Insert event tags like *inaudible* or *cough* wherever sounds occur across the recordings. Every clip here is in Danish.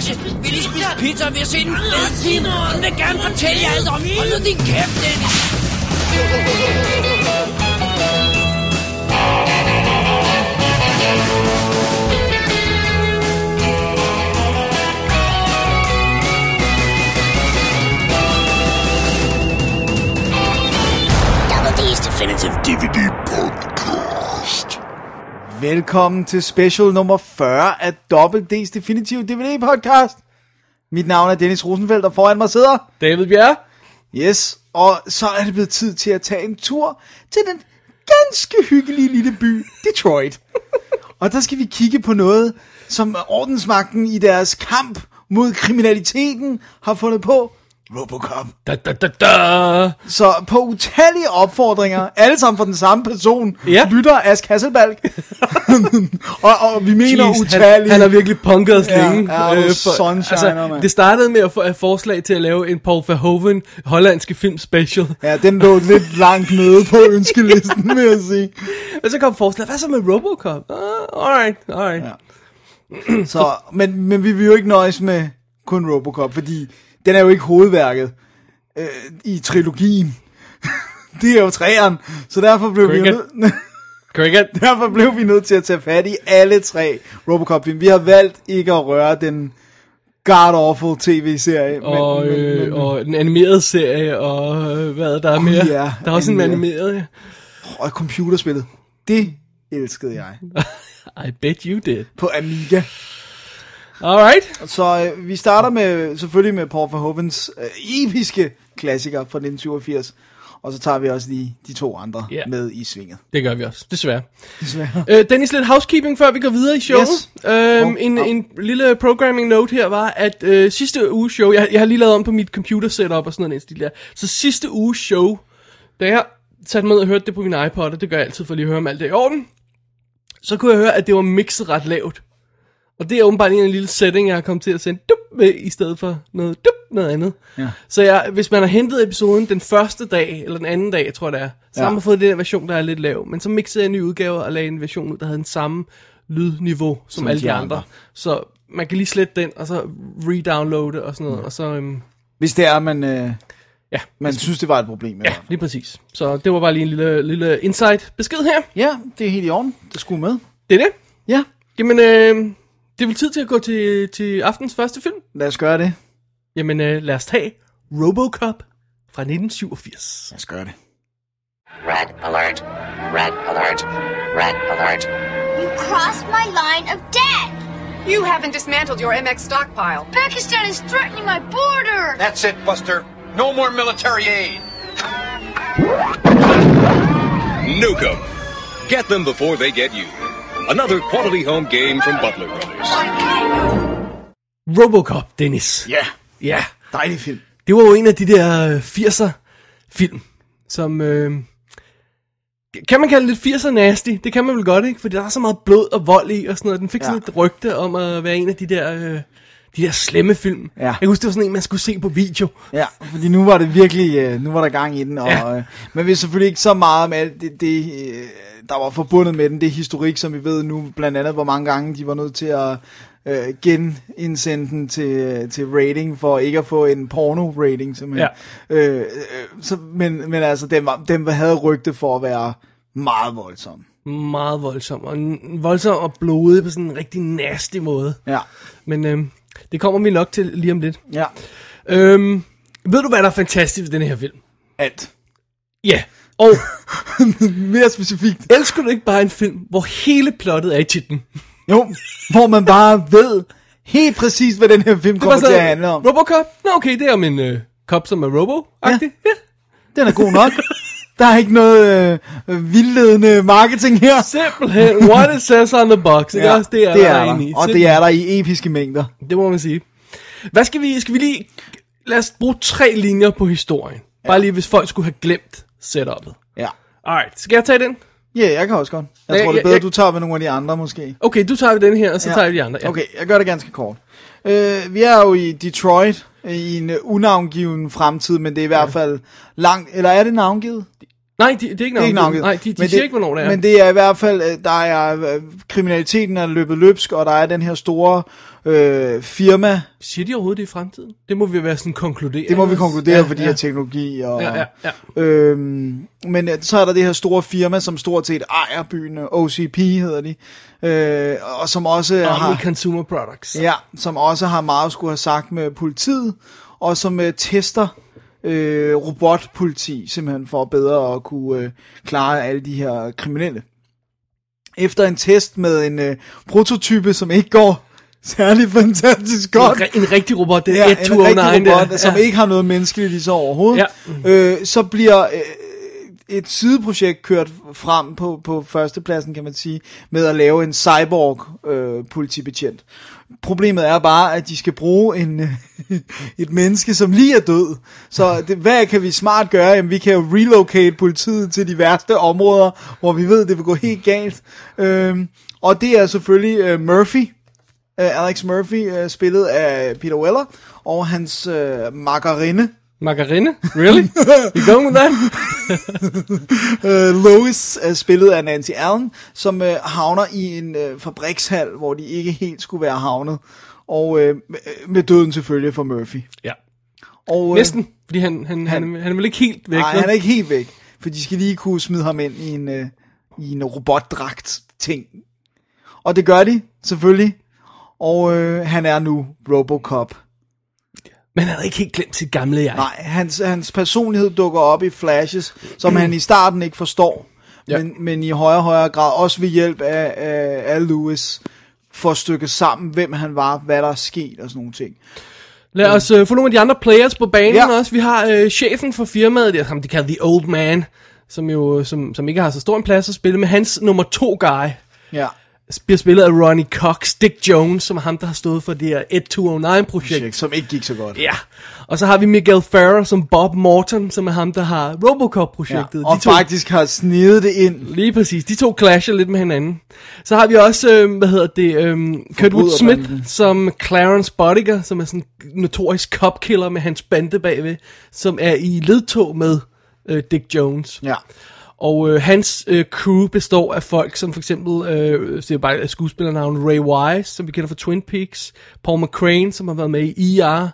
Lasse, mors garage. Vi lige spise pizza, og vi har set en fed film. Hun vil gerne fortælle jer alt om. Hold nu din kæft, Dennis. Double D's Definitive DVD Podcast. Velkommen til special nummer 40 af Double D's Definitive DVD Podcast. Mit navn er Dennis Rosenfeldt, og foran mig sidder... David Bjerre. Yes, og så er det blevet tid til at tage en tur til den ganske hyggelige lille by, Detroit. og der skal vi kigge på noget, som ordensmagten i deres kamp mod kriminaliteten har fundet på. Robocop. Da, da, da, da. Så på utallige opfordringer, alle sammen fra den samme person, Ja. lytter Ask Hasselbalg. *laughs* og, og vi mener Jeez, utallige. han, han har virkelig punket os Ja, længe. ja, øh, sunshiner, mand. det startede med at få et forslag til at lave en Paul Verhoeven hollandske film special. Ja, den lå lidt langt nede på *laughs* ønskelisten, vil jeg sige. Og så kom forslaget, hvad så med Robocop? Uh, alright, alright. Ja. Så, men, men vi vil jo ikke nøjes med kun Robocop, fordi den er jo ikke hovedværket øh, i trilogien. *laughs* det er jo træeren, så derfor blev, vi Cricket. nødt, *laughs* Cricket. derfor blev vi nødt til at tage fat i alle tre Robocop-film. Vi har valgt ikke at røre den god-awful tv-serie. Og, øh, og den animerede serie, og øh, hvad der er mere. ja, der er også en animeret. animeret, ja. og computerspillet, det elskede jeg. *laughs* I bet you did. På Amiga. Alright. Så øh, vi starter med selvfølgelig med Paul Verhoevens øh, episke klassiker fra 1987. Og så tager vi også lige de to andre Ja. med i svinget. Det gør vi også, desværre. Desværre. *laughs* Øh, Dennis, lidt housekeeping, før vi går videre i showet. Yes. Øhm, Oh, en, oh. en lille programming note her var, at øh, sidste uges show, jeg, jeg har lige lavet om på mit computer setup og sådan noget, der. Så sidste uges show, da jeg satte mig ned og hørte det på min iPod, og det gør jeg altid for lige at høre om alt det er i orden, så kunne jeg høre, at det var mixet ret lavt. Og det er åbenbart en lille setting, jeg har kommet til at sende dup med, i stedet for noget dup, noget andet. Ja. Så jeg, hvis man har hentet episoden den første dag, eller den anden dag, tror jeg det er, så Ja. har man fået den version, der er lidt lav. Men så mixede jeg en ny udgave og lagde en version ud, der havde den samme lydniveau som, Som alle de andre. andre. Så man kan lige slette den, og så redownloade og sådan noget. Og så, øhm, Hvis det er, man, øh, ja, man synes, det var et problem. ja, lige præcis. Så det var bare lige en lille, lille insight besked her. ja, det er helt i orden. Det skulle med. Det er det. Ja, Jamen, øh, det er vel tid til at gå til, til aftens første film. lad os gøre det. Jamen, øh, lad os tage Robocop fra 1987. Lad os gøre det. Red alert. Red alert. Red alert. You crossed my line of death! You haven't dismantled your MX stockpile. Pakistan is threatening my border! That's it, Buster. No more military aid. Nukem. Get them before they get you. Another quality home game from Butler Brothers. Robocop, Dennis. Ja, Ja, dejlig film. det var jo en af de der øh, 80'er film, som... Øh, kan man kalde det 80'er nasty? Det kan man vel godt, ikke? Fordi der er så meget blod og vold i og sådan noget. Den fik ja. sådan et rygte om at være en af de der... Øh, de der slemme film. Ja. Jeg kan huske, det var sådan en, man skulle se på video. Ja, fordi nu var det virkelig, øh, nu var der gang i den, og, Ja. øh, men vi er selvfølgelig ikke så meget om alt det, det øh, der var forbundet med den, det historik, som vi ved nu, blandt andet, hvor mange gange de var nødt til at øh, genindsende den til, til rating, for ikke at få en porno-rating, simpelthen. Ja. Øh, øh, så, men, men altså, den, var, den havde rygte for at være meget voldsom. Meget voldsom. Og voldsom og blodig på sådan en rigtig nasty måde. Ja, Men øh, det kommer vi nok til lige om lidt. ja, Øhm, ved du, hvad der er fantastisk ved den her film? alt. Ja. Og *laughs* Mere specifikt. elsker du ikke bare en film, hvor hele plottet er i titlen? Jo, hvor man bare ved helt præcis, hvad den her film Det kommer til at handle om. Robocop? Nå okay, det er om en øh, cop, som er robo-agtig. Ja. ja. Den er god nok. *laughs* Der er ikke noget øh, vildledende marketing her. Simpelthen, what it says on the box. Ikke også? Det er, det er der. Og det Simpelthen. er der i episke mængder. Det må man sige. Hvad skal vi, skal vi lige, lad os bruge tre linjer på historien. Bare lige, hvis folk skulle have glemt setupet. Ja. Alright, skal jeg tage den? Ja, jeg kan også godt. Jeg Ja, tror, det er bedre, jeg- du tager med nogle af de andre måske. Okay, du tager den her, og så Ja. tager jeg de andre. Ja. Okay, jeg gør det ganske kort. Øh, vi er jo i Detroit, i en unavngiven fremtid, men det er i hvert fald langt, eller er det navngivet? Nej, de, det er ikke Det er ikke navngivet. Nej, de, de Men siger det, ikke, hvornår det er. Men det er i hvert fald, øh, der er, øh, kriminaliteten er løbet løbsk, og der er den her store øh, firma, Siger de overhovedet det i fremtiden? Det må vi være sådan konkludere. det må vi konkludere ja, for de ja. her teknologi. Og, Ja, ja, ja. Øhm, men øh, så er der det her store firma, som stort set ejer byen, OCP hedder de, øh, og som også Omni har... Consumer Products. Ja, som også har meget skulle have sagt med politiet, og som øh, tester øh, robotpoliti, simpelthen for bedre at kunne øh, klare alle de her kriminelle. Efter en test med en øh, prototype, som ikke går *laughs* særlig fantastisk godt, En, en rigtig robot, det er ja, ja, en 209. rigtig robot, der. som ja. ikke har noget menneskeligt i sig overhovedet, Ja. øh, så bliver øh, et sideprojekt kørt frem på, på førstepladsen, kan man sige, med at lave en cyborg øh, politibetjent. Problemet er bare, at de skal bruge en, øh, *laughs* et menneske, som lige er død. Så det, hvad kan vi smart gøre? Jamen, vi kan jo relocate politiet til de værste områder, hvor vi ved, det vil gå helt galt. Øhm, og det er selvfølgelig øh, Murphy, øh, Alex Murphy, øh, spillet af Peter Weller, og hans øh, margarine, Margarine? Really? You going with that? *laughs* øh, Lois, øh, spillet af Nancy Allen, som øh, havner i en øh, fabrikshal, hvor de ikke helt skulle være havnet, og øh, med, med døden selvfølgelig for Murphy. Ja. Og, øh, Næsten, fordi han, han, han, han er vel ikke helt væk. Nej, han er ikke helt væk, for de skal lige kunne smide ham ind i en, øh, i en robotdragt ting. Og det gør de, selvfølgelig. Og øh, han er nu Robocop. Men han havde ikke helt glemt sit gamle jeg. Nej, hans, hans personlighed dukker op i flashes, som han i starten ikke forstår, Ja. men, men i højere og højere grad, også ved hjælp af, af, af Lewis, får stykket sammen, hvem han var, hvad der er sket og sådan nogle ting. Lad os uh, få nogle af de andre players på banen Ja. også. Vi har uh, chefen for firmaet, det er ham, de kalder The Old Man, som jo som, som ikke har så stor en plads at spille, men hans nummer to guy Ja, bliver spillet af Ronnie Cox, Dick Jones, som er ham, der har stået for det her Ed 209-projekt. som ikke gik så godt. Ja, og så har vi Miguel Ferrer som Bob Morton, som er ham, der har Robocop-projektet. og De to- faktisk har snedet det ind. Lige præcis. De to clasher lidt med hinanden. Så har vi også, øh, hvad hedder det, øh, Kurtwood Smith som Clarence Bodiger, som er sådan en notorisk cop-killer med hans bande bagved, som er i ledtog med øh, Dick Jones. Ja. Og øh, hans øh, crew består af folk som for eksempel, øh, det er bare skuespillernavn, Ray Wise, som vi kender fra Twin Peaks, Paul McCrane, som har været med i ER,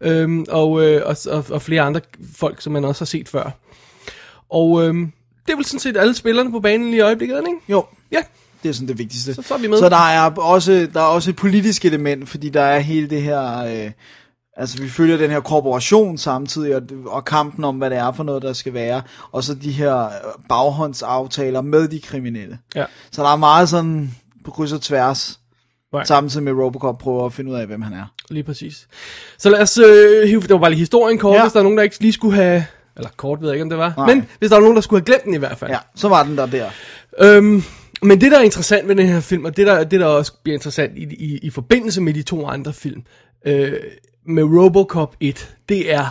øh, og, øh, og, og, og flere andre folk, som man også har set før. Og øh, det er vel sådan set alle spillerne på banen lige i øjeblikket, ikke? Jo, Ja, det er sådan det vigtigste. Så- så er vi med. Så der er også, der er også et politisk element, fordi der er hele det her... Øh, altså, vi følger den her korporation samtidig, og, og kampen om, hvad det er for noget, der skal være. Og så de her øh, baghåndsaftaler med de kriminelle. ja. Så der er meget sådan på kryds og tværs, Right. samtidig med Robocop prøver at finde ud af, hvem han er. Lige præcis. Så lad os øh, hive, det var bare lige historien kort, ja. Ja. hvis der er nogen, der ikke lige skulle have, eller kort ved jeg ikke, om det var, Nej. men hvis der var nogen, der skulle have glemt den i hvert fald. Ja, så var den der der. Øhm, men det, der er interessant ved den her film, og det, der, det, der også bliver interessant i, i, i forbindelse med de to andre film, øh, med Robocop 1, det er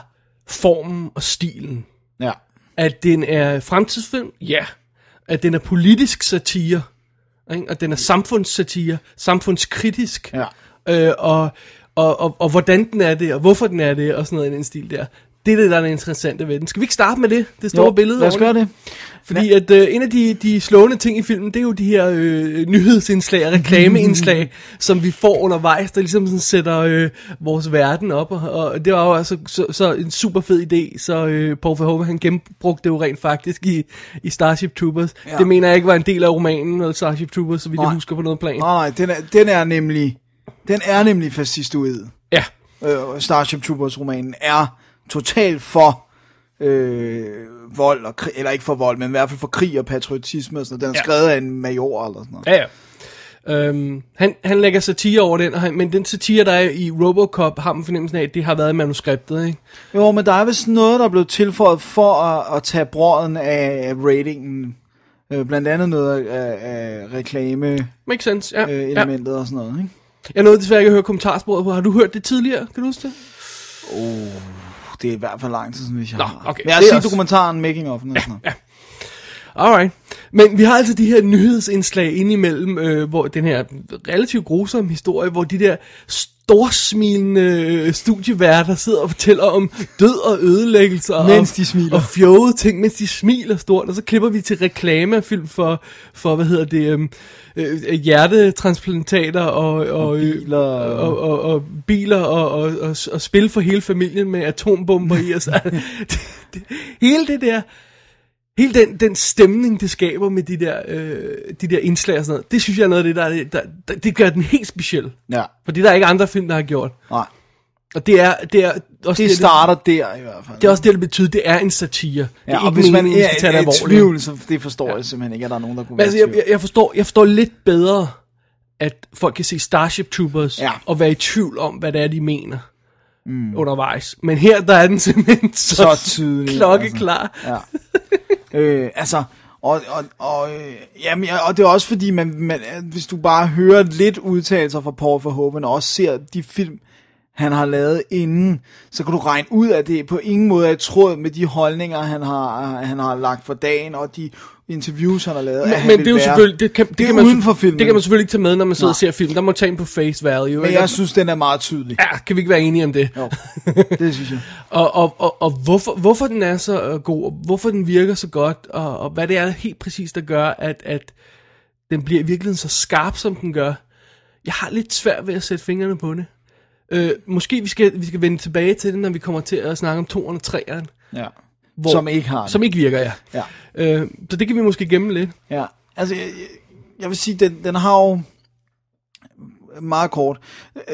formen og stilen. Ja. At den er fremtidsfilm, ja. At den er politisk satire, ikke? at den er samfundssatire, samfundskritisk, Ja. øh, og, og, og, og hvordan den er det, og hvorfor den er det, og sådan noget i den stil der. Det er det, der er det interessante ved den. Skal vi ikke starte med det? Det store Jo, billede lad os gøre det. fordi at øh, en af de, de slående ting i filmen, det er jo de her øh, nyhedsindslag og reklameindslag, *laughs* som vi får undervejs, der ligesom sådan sætter øh, vores verden op. Og, og det var jo altså så, så en super fed idé, så øh, Paul Verhoeven han genbrugte det jo rent faktisk i, i Starship Troopers. Ja. Ja. Det mener jeg ikke var en del af romanen, eller Starship Troopers, så vidt jeg Nej. husker på noget plan. Nej, nej, den er, den er nemlig, den er nemlig fascistoid. Ja, øh, Starship Troopers romanen er totalt for øh, vold, og krig, eller ikke for vold, men i hvert fald for krig og patriotisme og sådan noget. Den er Ja. skrevet af en major eller sådan noget. ja, ja. Øhm, han, han lægger satire over den, og han, men den satire, der er i Robocop, har man fornemmelsen af, at det har været i manuskriptet, ikke? Jo, men der er vist noget, der er blevet tilføjet for at, at tage brøden af ratingen. Øh, blandt andet noget af, af reklame Makes sense, ja. øh, ja. elementet og sådan noget, ikke? Jeg nåede desværre ikke at høre kommentarsporet på. Har du hørt det tidligere? Kan du huske det? Det er i hvert fald lang tid siden, hvis jeg Nå, har. okay. Men jeg har set dokumentaren Making of. Ja, Alright. Men vi har altså de her nyhedsindslag indimellem, øh, hvor den her relativt grusomme historie, hvor de der storsmilende øh, studieværter sidder og fortæller om død og ødelæggelser. Mens og, de smiler. Og fjovede ting, mens de smiler stort. Og så klipper vi til reklamefilm for, for hvad hedder det, øhm, øh, hjertetransplantater og, og, Og biler. og, og, og, biler og, og, og, og spil for hele familien med atombomber i det, det, *laughs* *laughs* hele det der hele den, den stemning, det skaber med de der, øh, de der indslag og sådan noget, det synes jeg er noget af det, der, er det- der, der det gør den helt speciel. Ja. Fordi der er ikke andre film, der har gjort. Nej, Og det er, det er også det starter der i hvert fald. det er også det, det betyder, det er en satire. Det er Ja, og ikke hvis man er, skal tage det er alvorligt. tvivl, så det forstår jeg simpelthen ikke, at der er nogen, der kunne Men være altså, jeg, tvivl. jeg, jeg, forstår, jeg forstår lidt bedre, at folk kan se Starship Troopers Ja. og være i tvivl om, hvad det er, de mener mm. undervejs. Men her, der er den simpelthen så, Så tydelig, klokkeklar. Ja. *laughs* øh, altså, og, og, og, øh, jamen, og det er også fordi, man, man, hvis du bare hører lidt udtalelser fra Paul Verhoeven, og også ser de film, han har lavet inden, så kan du regne ud, at det på ingen måde er i tråd med de holdninger, han har, han har lagt for dagen, og de interviews, han har lavet. Men, men det er jo selvfølgelig, det kan, det, det kan man, uden for filmen. Det kan man selvfølgelig ikke tage med, når man sidder Nej. og ser film. Der må tage ind på face value. Men ikke? jeg synes, den er meget tydelig. Ja, kan vi ikke være enige om det? Jo, *laughs* det synes jeg. Og, og, og, og hvorfor, hvorfor den er så øh, god, og hvorfor den virker så godt, og, og hvad det er helt præcis, der gør, at, at den bliver i virkeligheden så skarp, som den gør. Jeg har lidt svært ved at sætte fingrene på det. Øh, måske vi skal, vi skal vende tilbage til det, når vi kommer til at snakke om 2'eren og 3'eren. Ja. Hvor, Som ikke har det. Som ikke virker, ja. Ja. Øh, så det kan vi måske gemme lidt. Ja, altså jeg, jeg- vil sige, den, den har jo meget kort,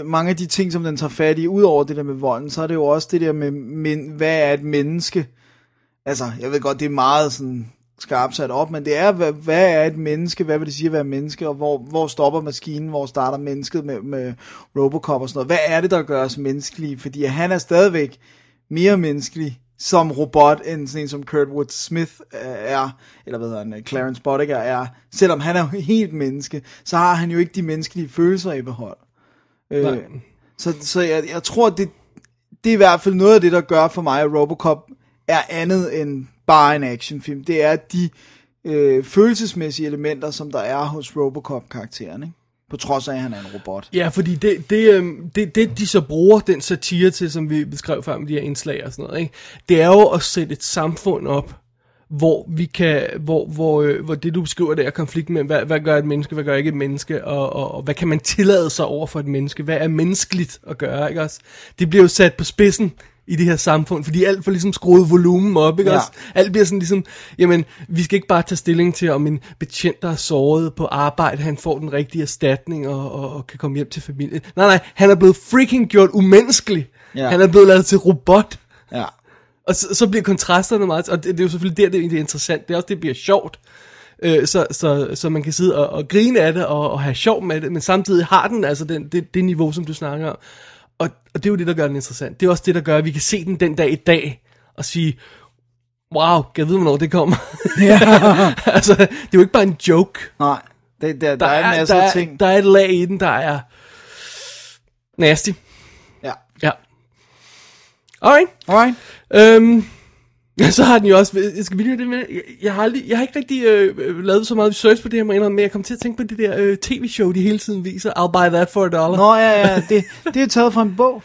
mange af de ting, som den tager fat i, udover det der med volden, så er det jo også det der med, men, hvad er et menneske? Altså, jeg ved godt, det er meget sådan skarpt sat op, men det er, hvad, hvad er et menneske? Hvad vil det sige at være menneske? Og hvor, hvor stopper maskinen? Hvor starter mennesket med, med Robocop og sådan noget? Hvad er det, der gør os menneskelige? Fordi han er stadigvæk mere menneskelig som robot, end sådan en som Kurtwood Smith øh, er, eller hvad hedder han, øh, Clarence Boddicker er. Selvom han er *laughs* helt menneske, så har han jo ikke de menneskelige følelser i behold. Øh, Nej. så så jeg, jeg tror, det, det er i hvert fald noget af det, der gør for mig, at Robocop er andet end bare en actionfilm. Det er de øh, følelsesmæssige elementer, som der er hos Robocop-karakteren, ikke? På trods af, at han er en robot. Ja, fordi det, det, øhm, det, det, de så bruger den satire til, som vi beskrev før med de her indslag og sådan noget, ikke? det er jo at sætte et samfund op, hvor vi kan, hvor, hvor, øh, hvor det du beskriver, der, er konflikt med, hvad, hvad gør et menneske, hvad gør ikke et menneske, og, og, og hvad kan man tillade sig over for et menneske, hvad er menneskeligt at gøre, ikke også? Det bliver jo sat på spidsen i det her samfund, fordi alt får ligesom skruet volumen op, ikke Ja. også? Alt bliver sådan ligesom, jamen, vi skal ikke bare tage stilling til, om en betjent, der er såret på arbejde, han får den rigtige erstatning og, og, og kan komme hjem til familien. Nej, nej, han er blevet freaking gjort umenneskelig. Ja. Han er blevet lavet til robot. Ja. Og så, så bliver kontrasterne meget, og det, det er jo selvfølgelig der, det, det er interessant, det er også, det bliver sjovt. Øh, så, så, så man kan sidde og, og grine af det, og, og have sjov med det, men samtidig har den altså den, det, det niveau, som du snakker om. Og, og det er jo det, der gør den interessant. Det er også det, der gør, at vi kan se den den dag i dag, og sige, wow, kan jeg vide, hvornår det kommer? Ja. *laughs* altså, det er jo ikke bare en joke. Nej, det, der, der, Der, der er en masse der, ting. der er et lag i den, der er nasty. Ja. Ja. Alright. Alright. Øhm, så har den jo også, skal vi lige have det med, jeg, jeg, har, aldrig, jeg har ikke rigtig øh, lavet så meget research på det her, jeg men jeg kom til at tænke på det der øh, tv-show, de hele tiden viser, I'll buy that for a dollar. Nå ja, ja, det, det er taget fra en bog.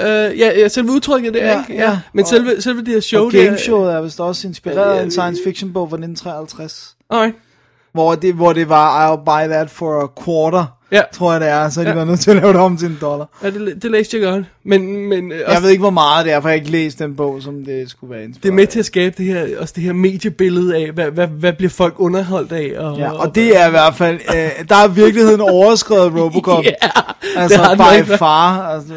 Øh, ja, ja, selve udtrykket det er, Ja, ikke? ja. Men Og- selve, selve det her show, Og det er... gameshowet er vist også inspireret Ja, af en science fiction bog fra 1953. Alright. Hvor det, hvor det var, I'll buy that for a quarter, Ja. tror jeg det er. Så de Ja. været nødt til at lave det om til en dollar. Ja, det, det læste jeg godt. Men, men øh, Jeg også, ved ikke, hvor meget det er, for jeg har ikke læst den bog, som det skulle være inspireret det er med til at skabe det her, også det her mediebillede af, hvad, hvad, hvad bliver folk underholdt af. Og, Ja, og det er i hvert fald, øh, der er virkeligheden overskrevet *laughs* Robocop. Ja, altså, det har by far. Altså,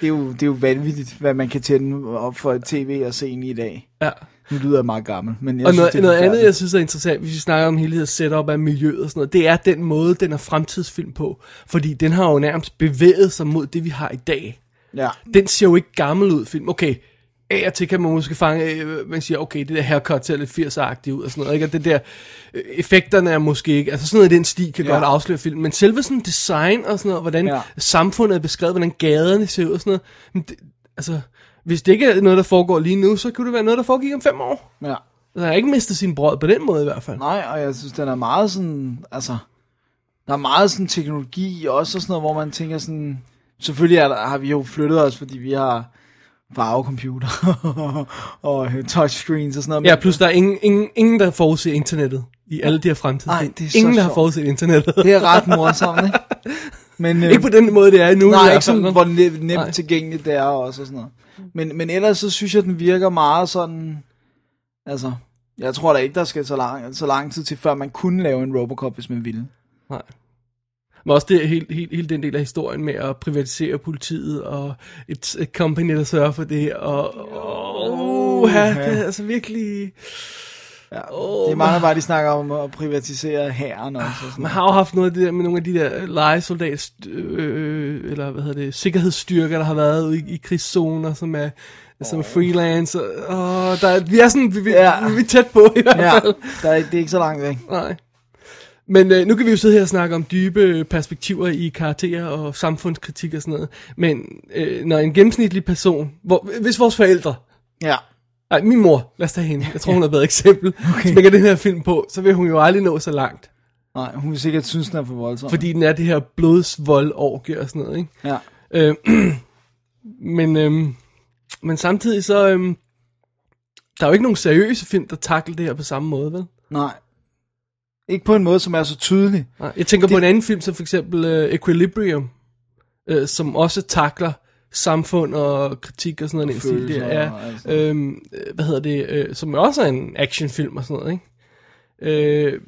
det, er jo, det er jo vanvittigt, hvad man kan tænde op for et tv og se ind i dag. Ja. Nu lyder jeg meget gammel, men jeg og synes, noget, det noget andet, jeg synes er interessant, hvis vi snakker om hele det setup af miljøet og sådan noget, det er den måde, den er fremtidsfilm på. Fordi den har jo nærmest bevæget sig mod det, vi har i dag. Ja. Den ser jo ikke gammel ud, film. Okay, af og til kan man måske fange, øh, man siger, okay, det der haircut ser lidt 80'er-agtigt ud og sådan noget, ikke? Og det der, øh, effekterne er måske ikke, altså sådan noget i den stil kan Ja. godt afsløre film, men selve sådan design og sådan noget, hvordan ja. samfundet er beskrevet, hvordan gaderne ser ud og sådan noget, men det, altså, hvis det ikke er noget, der foregår lige nu, så kunne det være noget, der foregik om fem år. Ja. Så han har ikke mistet sin brød på den måde i hvert fald. Nej, og jeg synes, den er meget sådan, altså, der er meget sådan teknologi også, og sådan noget, hvor man tænker sådan, selvfølgelig er der, har vi jo flyttet os, fordi vi har farvecomputer *laughs* og touchscreens og sådan noget. Ja, plus der er ingen, ingen, ingen der forudser internettet i alle de her fremtidsting. Nej, det er så Ingen, der har forudset internettet. Det er ret morsomt, ikke? *laughs* Men, øh, ikke på den måde, det er nu. Nej, ikke sådan, hvor nemt, Nej. tilgængeligt det er også og sådan noget. Men, men ellers så synes jeg, den virker meget sådan, altså, jeg tror da ikke, der skal så lang, så lang tid til, før man kunne lave en Robocop, hvis man ville. Nej. Men også det, helt, helt, helt den del af historien med at privatisere politiet, og et, et company, der sørger for det, og... Oh, ja, det er altså virkelig... Ja, oh, det er mange, bare de snakker om at privatisere hæren også. Og sådan Man har jo haft noget af det der med nogle af de der legesoldat, øh, eller hvad hedder det, sikkerhedsstyrker, der har været ude i, i krigszoner, som er, som er freelance. Og, og der, er- vi er sådan, vi, vi, Ja. ja. vi er tæt på i hvert Ja, fald. der er, det er ikke så langt væk. Nej. Men øh, nu kan vi jo sidde her og snakke om dybe perspektiver i karakterer og samfundskritik og sådan noget. Men øh, når en gennemsnitlig person, hvor, hvis vores forældre, Ja, nej min mor, lad os tage hende, jeg tror hun er et bedre eksempel, okay. smækker den her film på, så vil hun jo aldrig nå så langt. nej, hun vil sikkert synes, den er for voldsom. Fordi den er det her blodsvold orgie og sådan noget, ikke? Ja, Øh, *clears throat* men, øhm, men samtidig så, øhm, der er jo ikke nogen seriøse film, der takler det her på samme måde, vel? nej. Ikke på en måde, som er så tydelig. Nej, jeg tænker det... på en anden film, som for eksempel uh, Equilibrium, uh, som også takler samfund og kritik og sådan noget. i den stil følelser der. Ja, og alt øhm, øh, hvad hedder det, uh, som også er en actionfilm og sådan noget, ikke? Uh,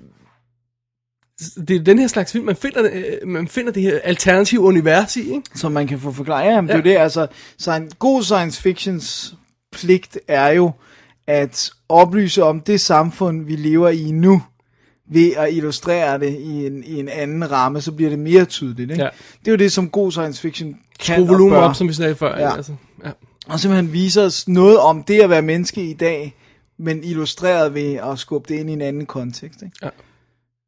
det er den her slags film, man finder, øh, man finder det her alternative univers i, ikke? som man kan få forklaret. Ja, men ja. det er jo det, altså, så en god science fictions pligt er jo at oplyse om det samfund, vi lever i nu, ved at illustrere det i en, i en anden ramme, så bliver det mere tydeligt. Ikke? Ja. Det er jo det, som god science fiction kan Skru volumen op, som vi sagde før. Ja. Altså, ja. Og simpelthen viser os noget om det at være menneske i dag, men illustreret ved at skubbe det ind i en anden kontekst. Ikke? Ja.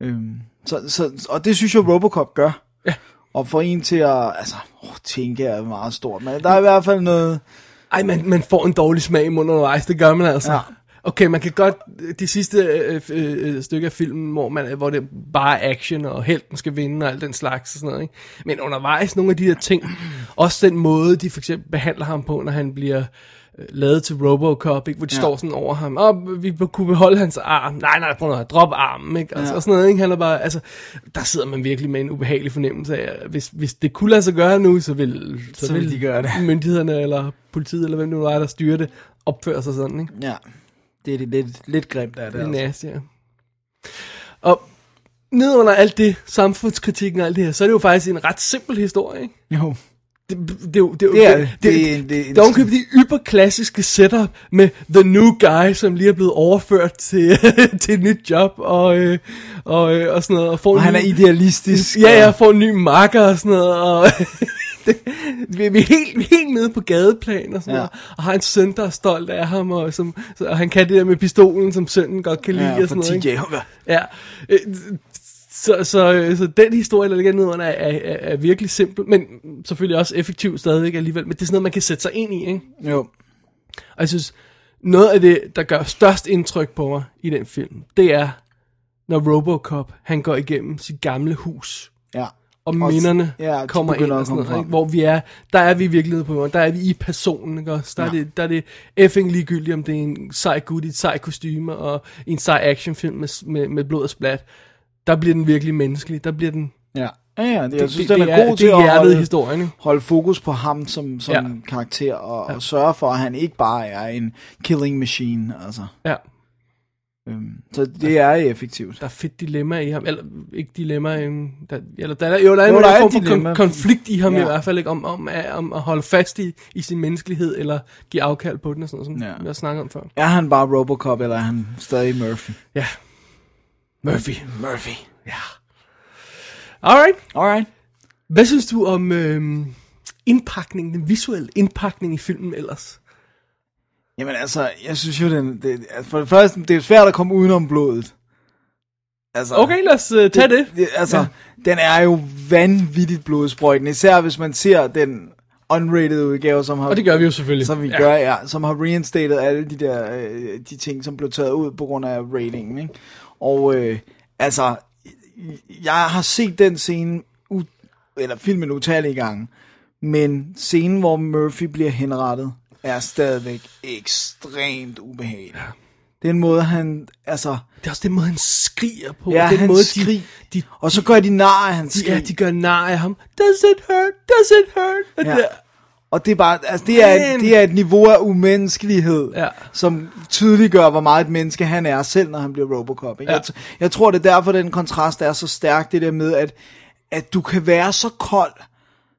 Øhm, så, så, og det synes jeg, Robocop gør. Ja. Og få en til at, altså, åh, tænke er meget stort, men der er i hvert fald noget, Ej, man, man får en dårlig smag i munden undervejs, det gør man altså. Ja. Okay, man kan godt, de sidste øh, øh, stykker af filmen, hvor, man, hvor det bare er action, og helten skal vinde, og alt den slags og sådan noget, ikke? Men undervejs, nogle af de her ting, også den måde, de for eksempel behandler ham på, når han bliver øh, lavet til Robocop, ikke? hvor de Ja. står sådan over ham, og vi kunne beholde hans arm, nej, nej, prøv at drop armen, ikke? Altså, Ja. og sådan noget, ikke? Han er bare, altså, der sidder man virkelig med en ubehagelig fornemmelse af, hvis, hvis det kunne lade sig gøre nu, så vil, Så vil de gøre det. myndighederne, eller politiet, eller hvem det nu er, der styrer det, opfører sig sådan, ikke? ja, det er det lidt, lidt grimt af det. Det er Altså. ja. Og ned under alt det, samfundskritikken og alt det her, så er det jo faktisk en ret simpel historie, ikke? Jo, Det, det, det, er jo- det, er jo- Det er det, det. det, Det er- det, det er- det er ovenkøbet de yberklassiske setup med The New Guy, som lige er blevet overført til, *laughs* til et nyt job, og, øh, og, øh, og sådan noget. Og, får og en han er ny- idealistisk. Ja, ja, får en ny marker og sådan noget, og *laughs* *laughs* det, vi vi er helt, helt nede på gadeplan og sådan Ja. noget, og har en søn, der er stolt af ham, og, som, og han kan det der med pistolen, som sønnen godt kan lide Ja, og sådan noget. ikke? Ja, øh, så, så, så den historie, der ligger nedenunder, er, er, er virkelig simpel, men selvfølgelig også effektiv stadigvæk alligevel, men det er sådan noget, man kan sætte sig ind i, ikke? Jo, Og jeg synes, noget af det, der gør størst indtryk på mig i den film, det er, når Robocop, han går igennem sit gamle hus, ja. Og minderne ja, kommer ind og sådan noget, ikke? hvor vi er, der er vi i virkeligheden på jorden, der er vi i personen, ikke også? Der, ja. er det, der er det effing ligegyldigt, om det er en sej gut i et sej kostyme, og en sej actionfilm med, med, med blod og splat, der bliver den virkelig menneskelig, der bliver den, Ja, ja, ja det, jeg synes, det, den det er god det til er at holde, historien, ikke? holde fokus på ham som, som ja. Ja. karakter, og, og sørge for, at han ikke bare er en killing machine, altså. Ja, Øhm, så det er effektivt. der er fedt dilemma i ham, eller ikke dilemma, øhm, der, eller der er, jo, der er, Jo, jo, der der er en form for kon- konflikt i ham Ja. i hvert fald, ikke, om, om, at- om at holde fast i, i sin menneskelighed, eller give afkald på den, og sådan noget, som Ja. har snakket om før. Er han bare Robocop, eller er han stadig Murphy? Ja. Murphy. Murphy. Ja. Alright. Alright. Hvad synes du om øhm, indpakningen, den visuelle indpakning i filmen ellers? Jamen altså, jeg synes jo, den, det, altså, for det første, det er svært at komme udenom blodet. Altså, Okay, lad os uh, tage det. det altså, ja. den er jo vanvittigt blodsprøjtende, især hvis man ser den unrated udgave, som har... Og det gør vi jo selvfølgelig. Som vi Ja. gør, ja. Som har reinstated alle de der øh, de ting, som blev taget ud på grund af ratingen, ikke? Og øh, altså, jeg har set den scene, u- eller filmen utallige gange, men scenen, hvor Murphy bliver henrettet, er stadigvæk ekstremt ubehagelig. Ja. Den måde, han, altså, Det er også den måde, han skriger på. ja, den han måde, skrig, de, de, og så gør de nar af hans skrig. ja, de gør nar af ham. Does it hurt? Does it hurt? Og Ja. det der- Og det er bare, altså det er, Man. det er et niveau af umenneskelighed, Ja. som tydeliggør, hvor meget et menneske han er selv, når han bliver Robocop. Ikke? Ja. Jeg, jeg tror, det er derfor, den kontrast er så stærk, det der med, at, at du kan være så kold,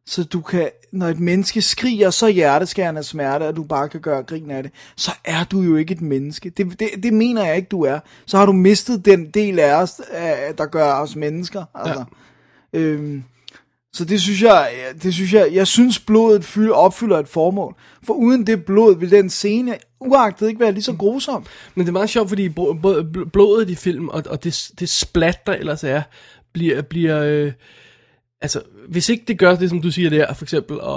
så du kan, når et menneske skriger så hjerteskærende af smerte, at du bare kan gøre grin af det, så er du jo ikke et menneske. Det, det, det mener jeg ikke, du er. Så har du mistet den del af os, der gør os mennesker. Altså. Ja. Øhm, så det synes jeg, det synes jeg, jeg synes blodet fyld, opfylder et formål. For uden det blod vil den scene uagtet ikke være lige så grusom. Men det er meget sjovt, fordi både bl- blodet i film, og, og det, det splat, der ellers er, bliver, bliver øh, altså, hvis ikke det gør det, som du siger der, for eksempel, at,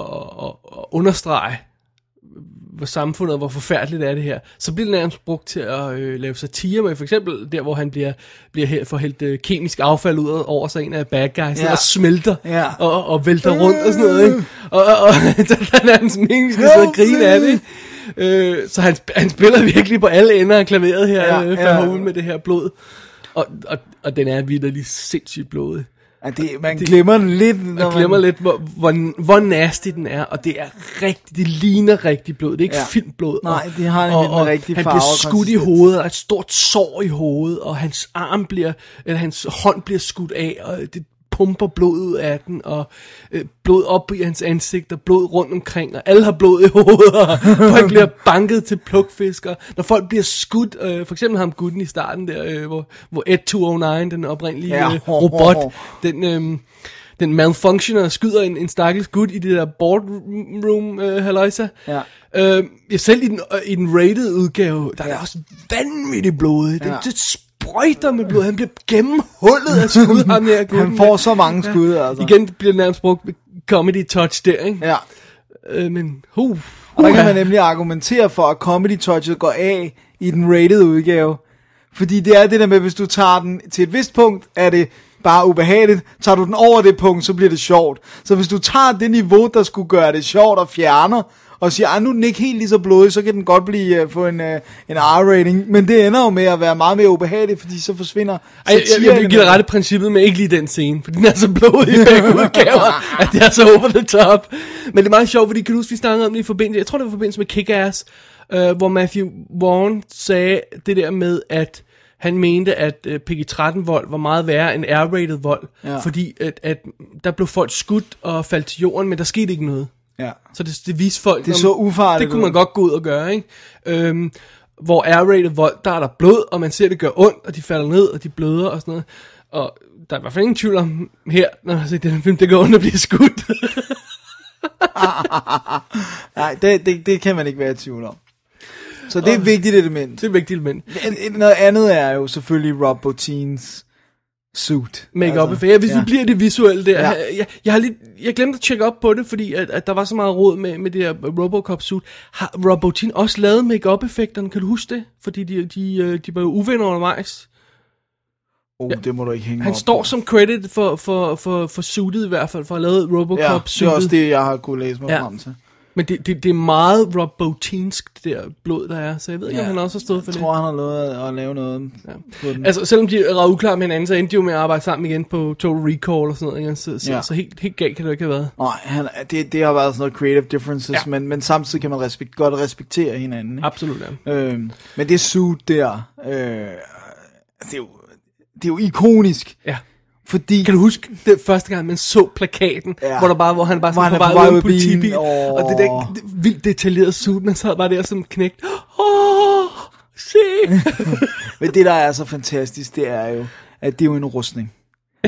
at, at understrege, hvor samfundet, hvor forfærdeligt er det her, så bliver det nærmest brugt til at øh, lave satire med, for eksempel der, hvor han bliver, bliver her for hældt øh, kemisk affald ud over sig en af bad guys, Ja. og smelter, Ja. og, og vælter rundt og sådan noget, ikke? Og, og, og *laughs* der er nærmest meningen, skal sidde og grine af det, ikke? Øh, så han, han spiller virkelig på alle ender af klaveret her, Ja, øh, ja. Med det her blod. Og, og, og den er virkelig sindssygt blodig. Ja, det, man glemmer den lidt, når Jeg glemmer man... lidt, hvor, hvor, hvor nasty den er, og det er rigtig, det ligner rigtig blod, det er ikke Ja. filmblod. Nej, det har og, den og rigtige han farve bliver og skudt i hovedet, og et stort sår i hovedet, og hans arm bliver, eller hans hånd bliver skudt af, og det pumper blod ud af den, og øh, blod op i hans ansigt, og blod rundt omkring, og alle har blod i hovedet, og *laughs* folk bliver banket til plukfisker. Når folk bliver skudt, øh, for eksempel ham gutten i starten der, øh, hvor, hvor Ed 209, den oprindelige øh, robot, den, øh, den malfunctioner og skyder en, en stakkels gut i det der boardroom, øh, halløjsa. Ja. Øh, selv i den, øh, i den rated udgave, der er Ja. ja. også vanvittigt blodigt. Det, Ja. det sprøjter med blod. Han bliver gennemhullet af skud, *laughs* ham her. Han får så mange skud, altså. Igen bliver nærmest brugt comedy touch der, ikke? Ja. Øh, men, uh, Og der kan man nemlig argumentere for, at comedy touchet går af i den rated udgave. Fordi det er det der med, hvis du tager den til et vist punkt, er det bare ubehageligt. Tager du den over det punkt, så bliver det sjovt. Så hvis du tager det niveau, der skulle gøre det sjovt og fjerner, og siger, at nu er den ikke helt lige så blodig, så kan den godt blive uh, få en, uh, en R-rating. Men det ender jo med at være meget mere ubehageligt, fordi så forsvinder Ej, jeg, jeg, jeg vil give dig satireelementet. ret i princippet, men ikke lige den scene, fordi den er så blodig i udgaver, *laughs* at det er så over the top. Men det er meget sjovt, fordi kan du huske, vi snakkede om det i forbindelse, jeg tror det var i forbindelse med Kick-Ass, øh, hvor Matthew Vaughn sagde det der med, at han mente, at øh, PG-13 vold var meget værre end R-rated vold, ja. fordi at, at der blev folk skudt og faldt til jorden, men der skete ikke noget. Ja. Så det, det viste folk... Det så ufarligt Det kunne man godt gå ud og gøre, ikke? Øhm, hvor R-rated vold, der er der blod, og man ser, det gør ondt, og de falder ned, og de bløder og sådan noget. Og der er i hvert fald ingen tvivl om her, når man set den film, det gør ondt at blive skudt. *laughs* Nej, det, det, det kan man ikke være i tvivl om. Så det er et vigtigt element. det er et vigtigt element. En- en- Noget andet er jo selvfølgelig Rob Botins suit. Make-up altså, ja, hvis ja. vi bliver det visuelle der. Ja. Ja. Jeg, jeg, har lidt, jeg glemte at tjekke op på det, fordi at, at der var så meget råd med, med det her Robocop suit. Har Rob Bottin også lavet make-up effekterne? Kan du huske det? Fordi de, de, øh, de var jo uvenner undervejs. Oh, det må du ikke hænge Han op står på. som credit for, for, for, for suitet i hvert fald, for at have lavet Robocop Ja, det er suitet. også det, jeg har kunne læse mig Ja. frem til. Men det, det, det er meget Rob Botinsk, det der blod, der er. Så jeg ved ikke, Ja. om han også har stået for Jeg det. tror, han har lovet at lave noget ja. på den. Altså, selvom de er uklar med hinanden, så endte de jo med at arbejde sammen igen på Total Recall og sådan noget. Ikke? Så, så, Ja. så helt, helt galt kan det ikke have været. Nej, han, det, det har været sådan noget creative differences. Ja. men, men samtidig kan man respekt, godt respektere hinanden. Ikke? Absolut, ja. Øhm, men det suit der, øh, det, er jo, det er jo ikonisk, ja. Fordi... Kan du huske det første gang, man så plakaten, Ja. hvor, der bare, hvor han bare Hvor sådan han på vej ud af og det der det vildt detaljerede suit, man sad bare der som knægt. Åh, se! *laughs* Men det, der er så fantastisk, det er jo, at det er jo en rustning.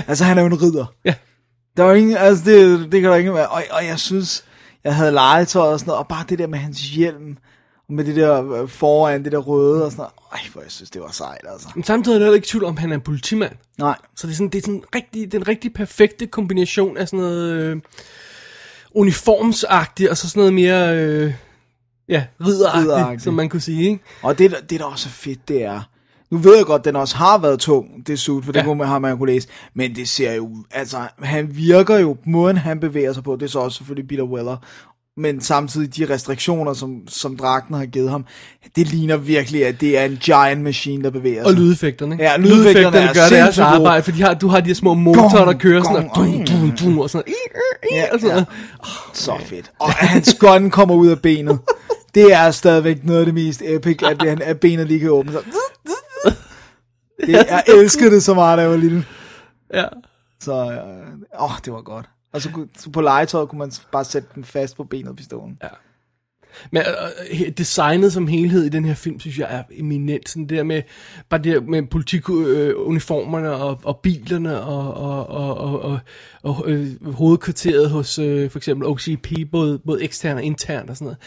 Altså, han er jo en ridder. Ja. Der var ingen, altså, det, det kan der ikke være. Og, og jeg synes, jeg havde legetøj og sådan noget, og bare det der med hans hjelm, med det der øh, foran, det der røde og sådan noget. Ej, hvor jeg synes, det var sejt, altså. Men samtidig er der heller ikke tvivl om, han er en politimand. Nej, Så det er sådan, det er sådan rigtig, den rigtig perfekte kombination af sådan noget øh, uniformsagtigt, og så sådan noget mere, øh, ja, ridderagtigt, som man kunne sige, ikke? Og det, det der også er fedt, det er... Nu ved jeg godt, den også har været tung, det suit, for det Ja. kunne man, har man kunne læse. Men det ser jo... Altså, han virker jo... Måden, han bevæger sig på, det er så også selvfølgelig Peter Weller. Men samtidig de restriktioner, som, som dragten har givet ham, det ligner virkelig, at det er en giant machine, der bevæger Og sig. lydeffekterne. ikke? Ja, lydeffekterne er gør deres arbejde, for de har, du har de her små motorer, der kører sådan, og gong, dum, dum, dum, og sådan Ja, og sådan noget. Så fedt. Og hans gun kommer ud af benet. *laughs* Det er stadigvæk noget af det mest epic, at, det, at benet lige kan åbne sig. Det, jeg elskede det så meget, da jeg var lille. Ja. Så, øh, åh, det var godt. Og så, kunne- så på legetøjet kunne man bare sætte den fast på benet af pistolen. Ja. Men øh, øh designet som helhed i den her film, synes jeg er eminent. Sådan det der med, bare det der med politikuniformerne øh, og, og bilerne og, og, og, og, og, og øh, hovedkvarteret hos øh, for eksempel OCP, både, både ekstern og intern og sådan noget.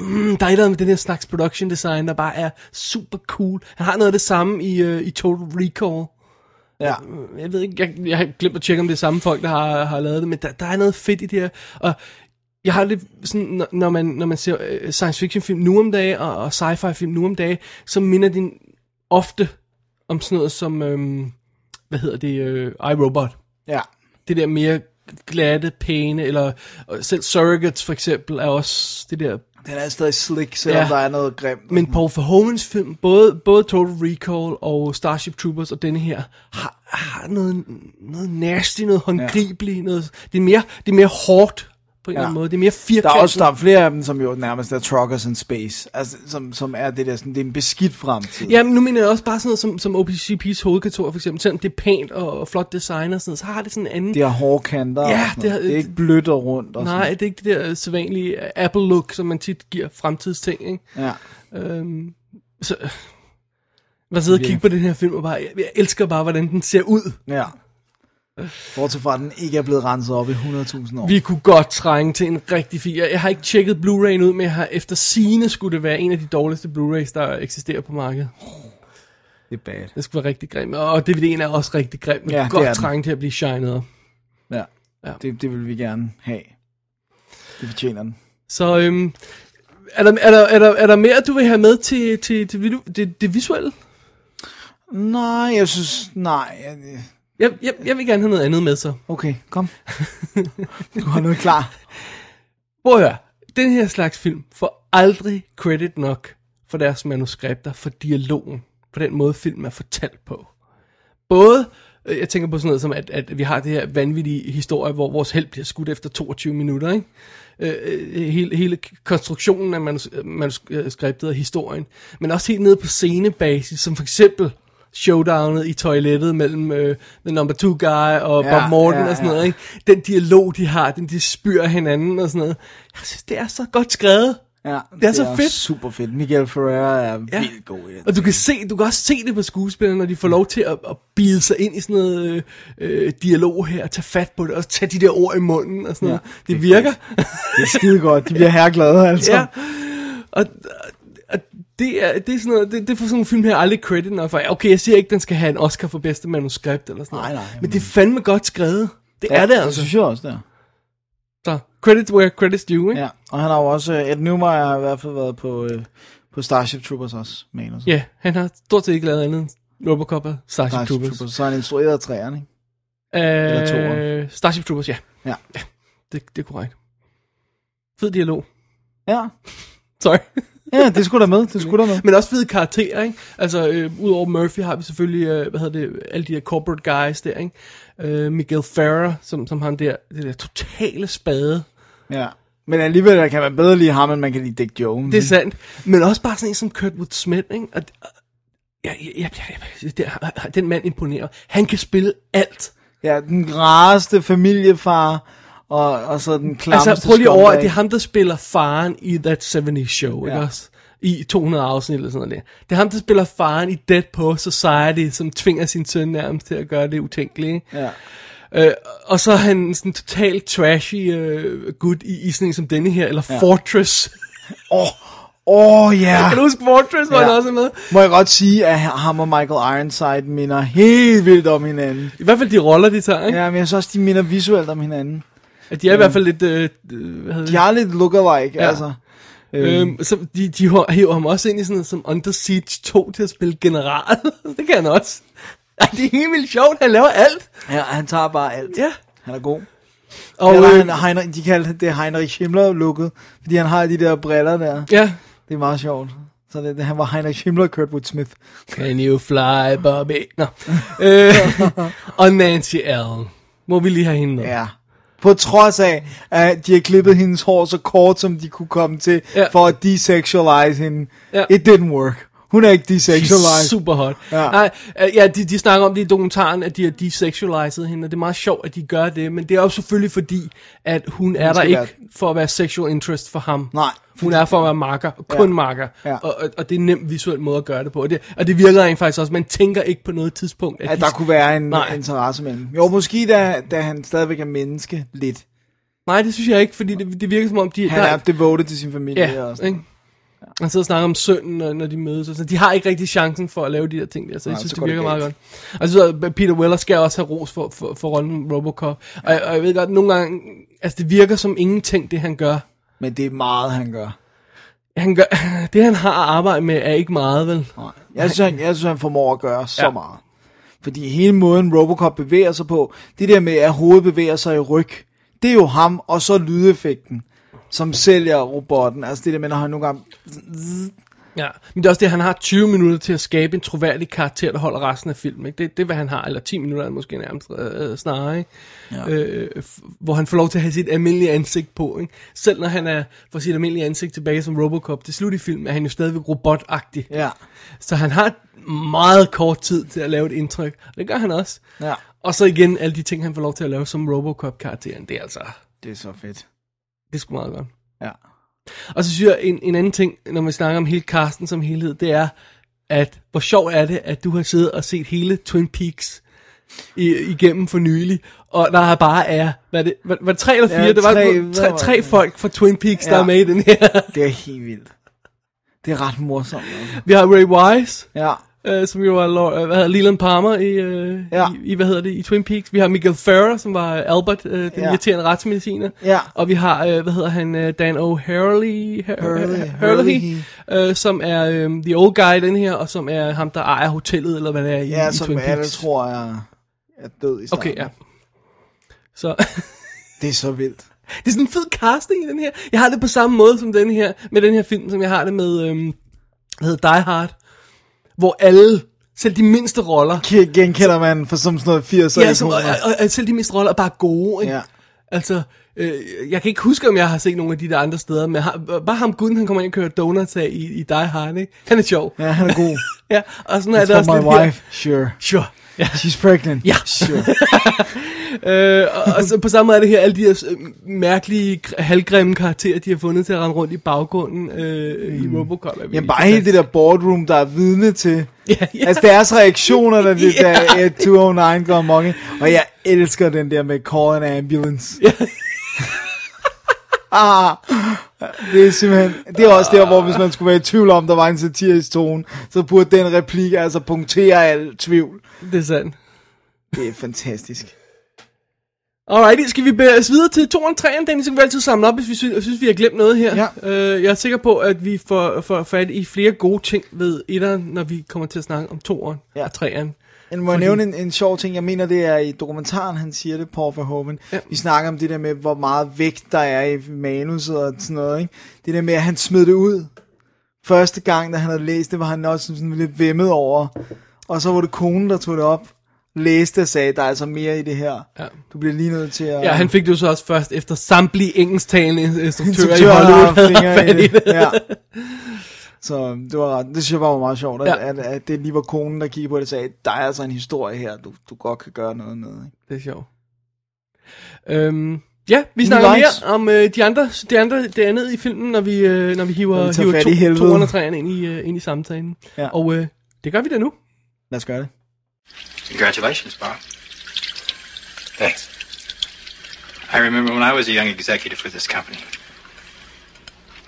Mm, der er et eller andet med den her slags production design, der bare er super cool. Han har noget af det samme i, øh, i Total Recall. Ja. Jeg ved ikke, jeg, jeg har glemt at tjekke, om det er samme folk, der har, har lavet det, men der, der er noget fedt i det her. Og jeg har lidt sådan, når, man, når man ser øh, science fiction film nu om dagen, og, og sci-fi film nu om dagen, så minder den ofte om sådan noget som, øhm, hvad hedder det, øh, iRobot. Ja. Det der mere glatte, pæne, eller selv Surrogates for eksempel, er også det der Den er stadig slick, selvom Ja. der er noget grimt. men Paul Verhoevens film, både, både Total Recall og Starship Troopers og denne her, har, har noget, noget nasty, noget håndgribeligt, ja. noget, det, er mere, det er mere hårdt på en eller anden måde. Det er mere Der firkantet. er også der er flere af dem, som jo nærmest er truckers in space. Altså, som, som er det der, sådan, det er en beskidt fremtid. Ja, men nu mener jeg også bare sådan noget som, som OPCP's hovedkontor for eksempel, selvom det er pænt og, og flot design og sådan noget, så har det sådan en anden... Det har hårde kanter. Ja, sådan det har- det er ikke blødt og rundt. Og Nej, det er ikke det der sædvanlige Apple-look, som man tit giver fremtidsting, ikke? Sådan. Ja. Øhm, så... Jeg sidder og kigger på den her film og bare, jeg, jeg elsker bare, hvordan den ser ud. ja. Bortset fra, at den ikke er blevet renset op i 100.000 år. Vi kunne godt trænge til en rigtig fin. Jeg, har ikke tjekket Blu-ray'en ud, men jeg har efter sine skulle det være en af de dårligste Blu-rays, der eksisterer på markedet. Det er bad. Det skulle være rigtig grim. Og DVD'en er også rigtig grim, men Ja, godt trænge til at blive shined op. Ja. Ja. Det, det vil vi gerne have. Det fortjener den. Så øhm, er, der, er, der, er, der, er der mere, du vil have med til, til, til det, det, det visuelle? Nej, jeg synes... Nej. jeg- Jeg, jeg, jeg vil gerne have noget andet med så. Okay, kom. Du har noget klar. Prøv at høre. Den her slags film får aldrig credit nok for deres manuskripter, for dialogen, på den måde filmen er fortalt på. Både, øh, jeg tænker på sådan noget som, at, at vi har det her vanvittige historie, hvor vores held bliver skudt efter 22 minutter, ikke? Øh, øh, hele, hele konstruktionen af manus- manuskriptet og historien, men også helt nede på scenebasis, som for eksempel showdownet i toilettet mellem øh, The Number Two Guy og Ja, Bob Morton ja, og sådan ja. noget, ikke? Den dialog, de har, den de spyr hinanden og sådan noget. Jeg synes, det er så godt skrevet. Ja, Det er så fedt. super fedt. Miguel Ferreira er Ja. vildt god i det. Og du kan, se, du kan også se det på skuespillerne, når de får lov til at, at bide sig ind i sådan noget øh, øh, dialog her, og tage fat på det, og tage de der ord i munden og sådan noget. det Det, er virker. Det er skide godt. De bliver *laughs* herreglade, altså. ja. Og det er, det er sådan noget, det, det får sådan en film her aldrig credit nok for. Okay, jeg siger ikke, den skal have en Oscar for bedste manuskript eller sådan noget. Nej, nej, Men det er fandme godt skrevet. Det er det Det altså. synes jeg også, der. Så, credit where credit's due, ikke? Ja, og han har jo også... Ed Newmeyer har i hvert fald været på, øh, på Starship Troopers også, manus. Ja, han har stort set ikke lavet andet end Robocop og Starship, Starship Troopers. Troopers. Så har han instrueret træerne, ikke? Øh, toeren. Starship Troopers, ja. Ja. Det, det er korrekt. Fed dialog. Ja. Sorry. Ja, det skulle da med. Det skulle da med. Men også fede karakterer, ikke? Altså, øh, udover Murphy har vi selvfølgelig, øh, hvad hedder det, alle de der corporate guys der, ikke? Øh, Miguel Ferrer, som, som har den der, det der totale spade. Ja. Men alligevel kan man bedre lide ham, end man kan lide Dick Jones. Det er sandt. Men også bare sådan en som Kurtwood Smith, ikke? Og, ja, ja, ja, ja, den mand imponerer. Han kan spille alt. Ja, den rareste familiefar, og, og så den klammeste Altså, prøv lige over, at det er ham, der spiller faren i That 70's Show, ja. ikke også? I 200 afsnit eller sådan noget. der. Det er ham, der spiller faren i Dead Post Society, som tvinger sin søn nærmest til at gøre det utænkelige. Ja. Øh, og så er han sådan totalt trashy øh, gut i, i sådan som denne her, eller ja. Fortress. Åh, oh, ja. kan du huske Fortress, hvor Ja. han også er med? Må jeg godt sige, at ham og Michael Ironside minder helt vildt om hinanden. I hvert fald de roller, de tager, ikke? Ja, men jeg synes også, de minder visuelt om hinanden. De er i hvert fald lidt... Øh, hvad hedder De det? har lidt lookalike, Ja. altså. Øhm, så de, de hiver ham også ind i sådan noget som Under Siege 2 til at spille general. *laughs* det kan han også. Ej, det er helt vildt sjovt, han laver alt. Ja, han tager bare alt. Ja. Han er god. Og, Eller øh, han, Heinrich, de kalder det Heinrich Himmler-looket, fordi han har de der briller der. ja. Det er meget sjovt. Så det, han var Heinrich Himmler og Kurtwood Smith. Can you fly, Bobby? Nå. øh, *laughs* og Nancy Allen. Må vi lige have hende med? Ja. På trods af, at de har klippet hendes hår så kort, som de kunne komme til, Ja. for at desexualize hende. Ja. It didn't work. Hun er ikke desexualized. super hot. Ja. Nej, øh, ja, de, de snakker om det i dokumentaren, at de har desexualized hende, og det er meget sjovt, at de gør det, men det er jo selvfølgelig fordi, at hun er der ikke være- for at være sexual interest for ham. Nej, Hun er for at være makker, kun Ja. makker, Ja. og, og, og det er en nem visuel måde at gøre det på, og det, og det virker rent faktisk også, man tænker ikke på noget tidspunkt, at, At de, der kunne være en. Nej. interesse mellem. Jo, måske da, da han stadigvæk er menneske lidt. Nej, det synes jeg ikke, fordi det, det virker som om, de... Han der- er devoted til sin familie Ja, og sådan. ikke? Han sidder og snakker om sønnen, når, de mødes. Og sådan. De har ikke rigtig chancen for at lave de der ting der, så jeg Nej, synes, så det går det virker meget godt. Og jeg synes, at Peter Weller skal også have ros for, for, for rollen Robocop. Og, jeg- og jeg ved godt, nogle gange, altså det virker som ingenting, det han gør. Men det er meget, han gør. Han gør *laughs* det han har at arbejde med, er ikke meget, vel? Nej. Jeg synes, han, jeg synes, han formår at gøre så Ja. ja. meget. Fordi hele måden Robocop bevæger sig på, det der med, at hovedet bevæger sig i ryg, det er jo ham, og så lydeffekten, som sælger robotten. Altså det der med, når han nogle gange... Ja, men det er også det, han har 20 minutter til at skabe en troværdig karakter, der holder resten af filmen. Ikke? Det, det er, hvad han har, eller 10 minutter er måske nærmest øh, snarere, ikke? Ja. Øh, hvor han får lov til at have sit almindelige ansigt på. Ikke? Selv når han er får sit almindelige ansigt tilbage som Robocop til slut i filmen, er han jo stadigvæk robotagtig. Ja, Så han har meget kort tid til at lave et indtryk. Og det gør han også. ja. Og så igen, alle de ting, han får lov til at lave som Robocop-karakteren, det er altså, Det er så fedt. Det sgu meget godt. Ja. Og så synes jeg, en, en anden ting, når vi snakker om hele casten som helhed, det er, at hvor sjovt er det, at du har siddet og set hele Twin Peaks i, igennem for nylig, og der er bare er, hvad er det, var, var det tre eller fire? Ja, det var tre, tre, tre, det? folk fra Twin Peaks, der Ja. er med i den her. Det er helt vildt. Det er ret morsomt. Altså. Vi har Ray Wise, Ja. Øh, som jo var Laura, hvad hedder, Leland Palmer i, øh, Ja. i, i, hvad hedder det, i Twin Peaks. Vi har Miguel Ferrer, som var Albert, øh, den Ja. irriterende retsmediciner. Ja. Og vi har, øh, hvad hedder han, øh, Dan O'Hurley, Hurley. Hurley, øh, som er øh, the old guy den her, og som er ham, der ejer hotellet, eller hvad det er i, Ja, i som Twin alle Peaks. tror er, er død i starten. Okay, ja. Så Det er så vildt. *laughs* det er sådan en fed casting i den her. Jeg har det på samme måde som den her, med den her film, som jeg har det med, øhm, hedder Die Hard, hvor alle, selv de mindste roller, Genkender man for som sådan noget 80'er ja, som, og, og, og, selv de mindste roller er bare gode, ikke? Ja. Altså, øh, jeg kan ikke huske, om jeg har set nogle af de der andre steder, men har, bare ham guden, han kommer ind og kører donuts af i, i Die Hard, ikke? Han er sjov. Ja, han er god. *laughs* ja og sådan er It's det også my her. wife, sure. Sure. Ja. She's pregnant. Ja. Sure. *laughs* Øh, og, og så på samme måde er det her, alle de her øh, mærkelige, gr- halvgrimme karakterer, de har fundet til at rende rundt i baggrunden øh, mm. i Robocop. er virkelig Jamen bare hele det der boardroom, der er vidne til... Ja, ja. Altså deres reaktioner, da *laughs* det Ja. der eh, 209 går ikke? Og jeg elsker den der med call an ambulance. Ja. Ah, det er simpelthen... Det er også der, hvor hvis man skulle være i tvivl om, der var en satirisk tone, så burde den replik altså punktere al tvivl. Det er sandt. Det er fantastisk. Alright, skal vi bevæge os videre til 2 og 3, Dennis, så kan vi altid samle op, hvis vi synes, synes vi har glemt noget her. Ja. Øh, jeg er sikker på, at vi får, får fat i flere gode ting ved etteren, når vi kommer til at snakke om toeren Ja. og treeren. Men må jeg nævne en, en sjov ting? Jeg mener, det er i dokumentaren, han siger det, Paul Verhoeven. Ja. Vi snakker om det der med, hvor meget vægt der er i manuset og sådan noget. Ikke? Det der med, at han smed det ud. Første gang, da han havde læst det, var han også sådan lidt vemmet over. Og så var det konen, der tog det op, læste og sagde, der er altså mere i det her. Ja. Du bliver lige nødt til at... Ja, han fik det jo så også først efter samtlige engelsktalende instruktører i Hollywood havde fingre i *laughs* i det. det. Ja. Så det var ret, det synes jeg bare var meget sjovt, at, Ja. at, at, det lige var konen, der kiggede på det og sagde, der er altså en historie her, du, du godt kan gøre noget med. Ikke? Det er sjovt. Øhm, ja, vi snakker likes. mere om øh, de andre, de andre, det andet i filmen, når vi, øh, når vi hiver, Når vi hiver to, i ind i, øh, ind i samtalen. Ja. Og øh, det gør vi da nu. Lad os gøre det. Congratulations, Bob. Thanks. I remember when I was a young executive for this company.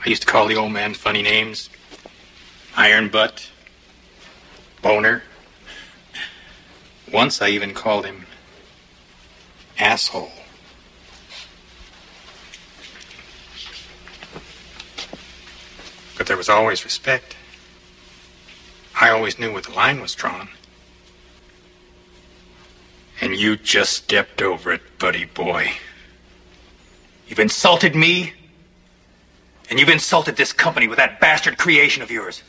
I used to call the old man funny names Iron Butt, Boner. Once I even called him Asshole. But there was always respect. I always knew where the line was drawn. And you just stepped over it, buddy boy. You've insulted me, and you've insulted this company with that bastard creation of yours.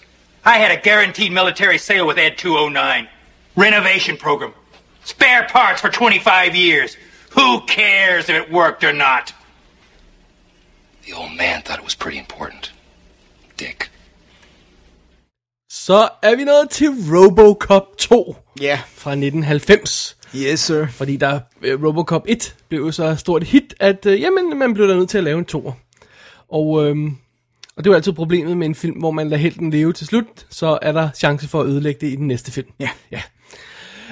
I had a guaranteed military sale with Ed 209. Renovation program. Spare parts for 25 years. Who cares if it worked or not? The old man thought it was pretty important. Dick. Så er vi nået til Robocop 2 Ja. fra 1990. Yes, sir. Fordi der øh, Robocop 1 blev så stort et hit, at øh, jamen, man blev der nødt til at lave en toer. Og, øh, og det er jo altid problemet med en film, hvor man lader helten leve til slut, så er der chance for at ødelægge det i den næste film. Ja. ja.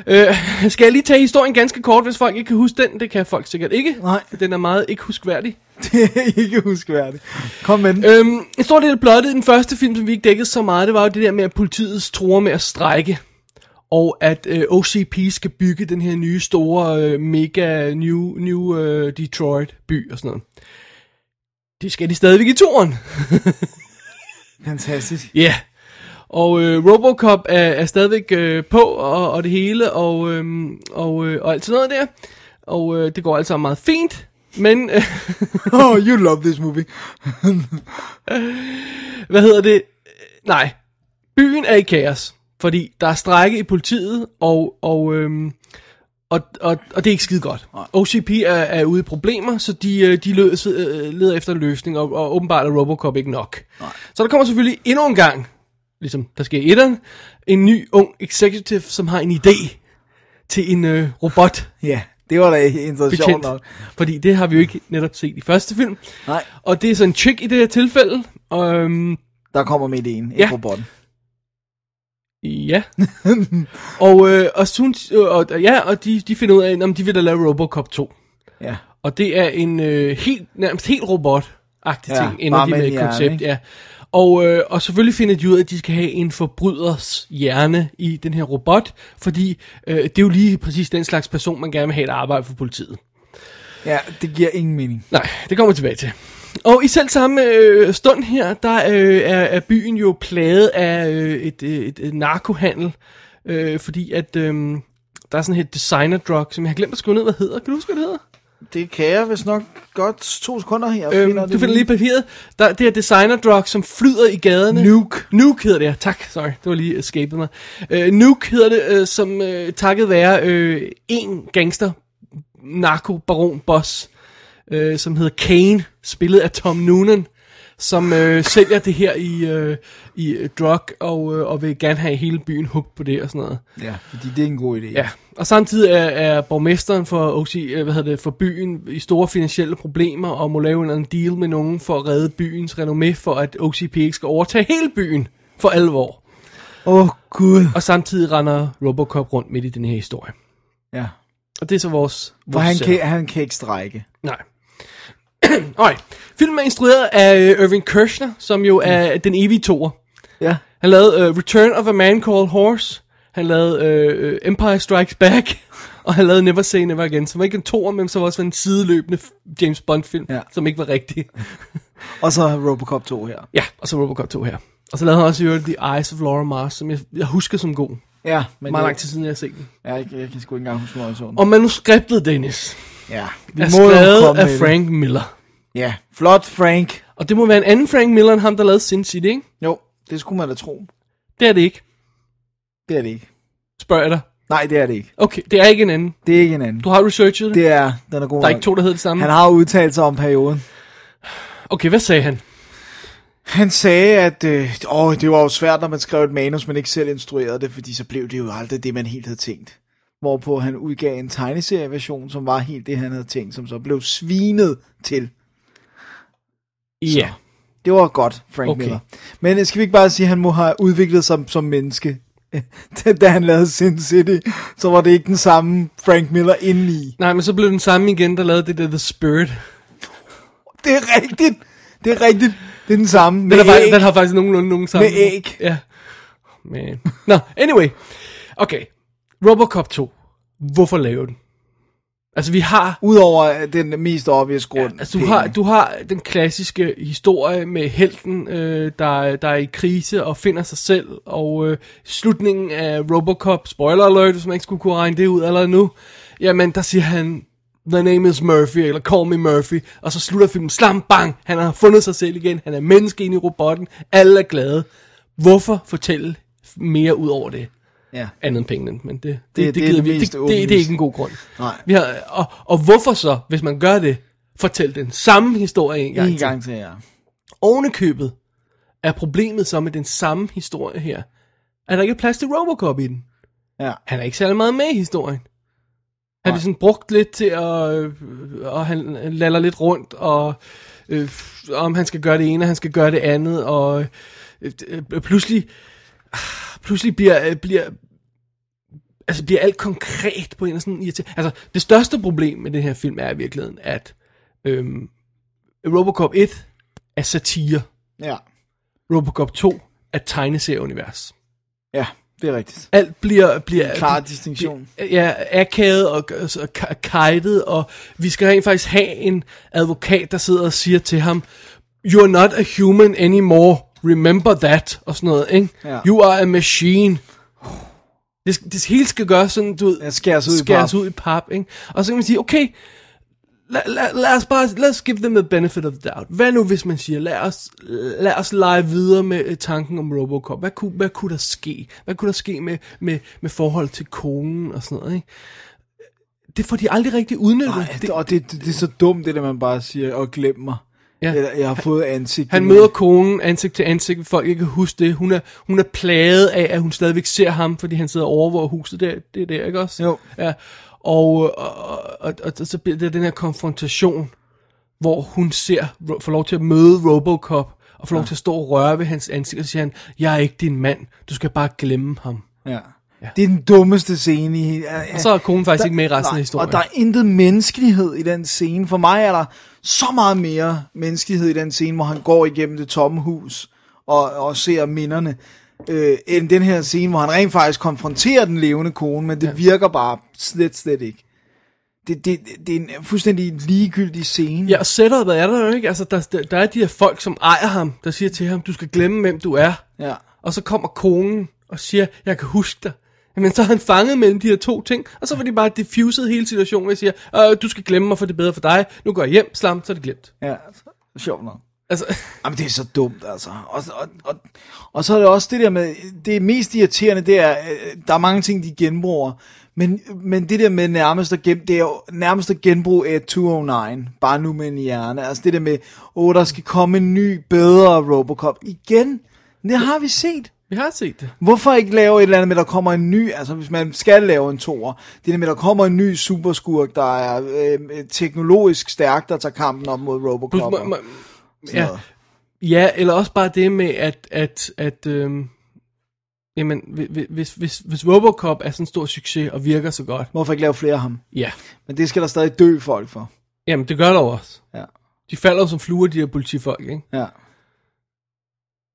Øh, skal jeg lige tage historien ganske kort, hvis folk ikke kan huske den? Det kan folk sikkert ikke. Nej. Den er meget ikke huskværdig. Det er ikke huskværdigt. Kom med den. Øhm, en stor del af plottet i den første film, som vi ikke dækkede så meget, det var jo det der med, at politiet tror med at strække. Og at øh, OCP skal bygge den her nye store, øh, mega new, new øh, Detroit by og sådan noget. Det skal de stadigvæk i toren. *laughs* Fantastisk. Ja. Yeah. Og øh, Robocop er, er stadigvæk øh, på, og, og det hele, og, øh, og, øh, og alt sådan noget der. Og øh, det går altså meget fint. Men, øh, *laughs* Oh, you love this movie. *laughs* hvad hedder det? Nej, byen er i kaos, fordi der er strække i politiet, og, og, øhm, og, og, og det er ikke skide godt. OCP er, er ude i problemer, så de, øh, de leder, øh, leder efter en løsning, og, og åbenbart er Robocop ikke nok. Så der kommer selvfølgelig endnu en gang, ligesom der sker i etteren, en ny ung executive, som har en idé til en øh, robot Ja, det var da interessant betjent. nok. Fordi det har vi jo ikke netop set i første film. Nej. Og det er så en chick i det her tilfælde. Og, øhm, Der kommer med ideen, Ja. ikke robotten. Ja. *laughs* og, øh, og, synes, og, ja, og de, de finder ud af, om de vil da lave Robocop 2. Ja. Og det er en øh, helt, nærmest helt robot-agtig Ja, ting, ender de med et koncept. ikke? Ja. Og, øh, og selvfølgelig finder de ud af, at de skal have en forbryders hjerne i den her robot, fordi øh, det er jo lige præcis den slags person, man gerne vil have et arbejde for politiet. Ja, det giver ingen mening. Nej, det kommer vi tilbage til. Og i selv samme øh, stund her, der øh, er, er byen jo plaget af øh, et, øh, et, et narkohandel, øh, fordi at øh, der er sådan et designer drug, som jeg har glemt at skrive ned, hvad hedder. Kan du huske, hvad det hedder? Det kan jeg vist nok godt to sekunder her. Øhm, du finder lige papiret. Der, det er designer drug, som flyder i gaderne. Nuke. Nuke hedder det, ja. Tak, sorry. Det var lige escapet mig. Øh, Nuke hedder det, øh, som øh, takket være øh, en gangster, narkobaron boss, øh, som hedder Kane, spillet af Tom Noonan, som øh, sælger det her i, øh, i øh, drug, og, øh, og vil gerne have hele byen hugt på det og sådan noget. Ja, fordi det er en god idé. Ja, og samtidig er, er borgmesteren for, OC, øh, hvad hedder det, for byen i store finansielle problemer, og må lave en eller anden deal med nogen for at redde byens renommé, for at OCP ikke skal overtage hele byen for alvor. Åh, oh, gud. Og samtidig render Robocop rundt midt i den her historie. Ja. Og det er så vores... For vores han kan, han kan ikke strække. Nej. Alright. Filmen er instrueret af øh, Irving Kershner, som jo er den evige toer. Ja. Han lavede uh, Return of a Man Called Horse. Han lavede uh, Empire Strikes Back. *laughs* Og han lavede Never Say Never Again, som var ikke en toer, men som også var en sideløbende James Bond film, Ja. som ikke var rigtig. *laughs* Og så Robocop 2 her. ja, og så Robocop 2 her. Og så lavede han også i øvrigt The Eyes of Laura Mars, som jeg, jeg husker som god. Ja, men Meget lang tid siden, jeg har set den. Ja, jeg, jeg kan sgu ikke engang huske, hvor jeg så den. Og manuskriptet, Dennis, Ja, vi er må skrevet af med det. Frank Miller. Ja, flot Frank. Og det må være en anden Frank Miller, end ham, der lavede Sin City, ikke? Jo, det skulle man da tro. Det er det ikke. Det er det ikke. Spørger jeg dig. Nej, det er det ikke. Okay, det er ikke en anden. Det er ikke en anden. Du har researchet det? Det er, den er god Der er nok. ikke to, der hedder det samme? Han har udtalt sig om perioden. Okay, hvad sagde han? Han sagde, at øh, åh, det var jo svært, når man skrev et manus, men ikke selv instruerede det, fordi så blev det jo aldrig det, man helt havde tænkt. Hvorpå han udgav en tegneserieversion, som var helt det, han havde tænkt, som så blev svinet til. Ja. Det var godt, Frank Okay. Miller. Men øh, skal vi ikke bare sige, at han må have udviklet sig som menneske? *laughs* da han lavede Sin City, så var det ikke den samme Frank Miller indeni. Nej, men så blev den samme igen, der lavede det der The Spirit. Det er rigtigt. Det er rigtigt. Det er den samme. Den, Med er faktisk, æg. den har faktisk nogenlunde nogen sammen. Med æg. Ja. Men. Nå, anyway. Okay. Robocop 2. Hvorfor lave den? Altså vi har Udover den mest obvious grund. Altså, du har, du har den klassiske historie med helten, øh, der, der er i krise og finder sig selv, og øh, slutningen af Robocop, spoiler alert, hvis man ikke skulle kunne regne det ud allerede nu, jamen der siger han, The name is Murphy, eller Call me Murphy, og så slutter filmen, slam bang, han har fundet sig selv igen, han er menneske inde i robotten, alle er glade. Hvorfor fortælle mere ud over det? Ja. andet end pengene, men det, det, Det- det, det, det er gider vi, det, det, det, det er ikke en god grund. Nej. Vi har, og, og hvorfor så, hvis man gør det, fortæl den samme historie en gang En til? gang til, ja. Ovenikøbet er problemet så med den samme historie her, at der ikke er plads til Robocop i den. Ja. Han er ikke særlig meget med i historien. Han er sådan brugt lidt til at, øh, og han laller lidt rundt, og øh, om han skal gøre det ene, og han skal gøre det andet, og øh, øh, pludselig, pludselig bliver, øh, bliver, altså bliver alt konkret på en og sådan irriterende. Altså, det største problem med den her film er i virkeligheden, at øhm, Robocop 1 er satire. Ja. Robocop 2 er tegneserieunivers. Ja, det er rigtigt. Alt bliver... bliver Klar distinktion. Ja, akavet og, og kajtet, og vi skal rent faktisk have en advokat, der sidder og siger til ham, You're not a human anymore, remember that, og sådan noget, ikke? Ja. You are a machine. Det, det hele skal gøres sådan, du ved, Ja, skæres ud i skæres pap. ud i pap, ikke? Og så kan man sige, okay, lad, lad, lad os bare, lad os give them the benefit of the doubt. Hvad nu, hvis man siger, lad os, lad os lege videre med øh, tanken om Robocop. Hvad kunne, hvad kunne der ske? Hvad kunne der ske med, med, med forhold til konen og sådan noget, ikke? Det får de aldrig rigtig udnyttet. Nej, det, og det, det, det er så dumt, det der man bare siger, og glem mig. Ja. Eller, jeg har fået ansigt. Han møder konen ansigt til ansigt, folk ikke kan huske det. Hun er, hun er plaget af, at hun stadigvæk ser ham, fordi han sidder og overvåger huset. Det, er- det er der, ikke også? Jo. Ja. Og, og, og, og, og så bliver det den her konfrontation, hvor hun ser, får lov til at møde Robocop, og får lov til at stå og røre ved hans ansigt, og siger han, jeg er ikke din mand, du skal bare glemme ham. Ja. Det er den dummeste scene i hele... Og så er konen faktisk ikke med i resten af historien. Og der er intet menneskelighed i den scene. For mig er der så meget mere menneskelighed i den scene, hvor han går igennem det tomme hus og, og ser minderne, øh, end den her scene, hvor han rent faktisk konfronterer den levende kone, men det ja. virker bare slet, slet ikke. Det, det, det er en fuldstændig ligegyldig scene. Ja, og setupet er der jo ikke. Altså, der, der, der er de her folk, som ejer ham, der siger til ham, du skal glemme, hvem du er. Ja. Og så kommer konen og siger, jeg kan huske dig. Men så er han fanget mellem de her to ting, og så får de bare diffuset hele situationen og siger, øh, du skal glemme mig, for det er bedre for dig. Nu går jeg hjem, slam, så er det glemt. Ja, sjovt nok. Altså, *laughs* Jamen, det er så dumt, altså. Og, og, og, og så er det også det der med, det mest irriterende, det er, øh, der er mange ting, de genbruger, men, men det der med nærmest at, gen, det er jo nærmest at genbruge et 209, bare nu med en hjerne. Altså det der med, åh, der skal komme en ny, bedre Robocop. Igen, det har vi set. Vi har set det. Hvorfor ikke lave et eller andet med, der kommer en ny, altså hvis man skal lave en toer, det der med, der kommer en ny superskurk, der er øh, teknologisk stærk, der tager kampen op mod Robocop. Plus, må, sådan ja, noget. ja, eller også bare det med, at, at, at øhm, jamen, hvis- hvis, hvis, hvis Robocop er sådan en stor succes og virker så godt, Hvorfor ikke lave flere af ham? ja, Men det skal der stadig dø folk for. jamen det gør der også. Ja. De falder jo som fluer, de her politifolk, ikke? Ja.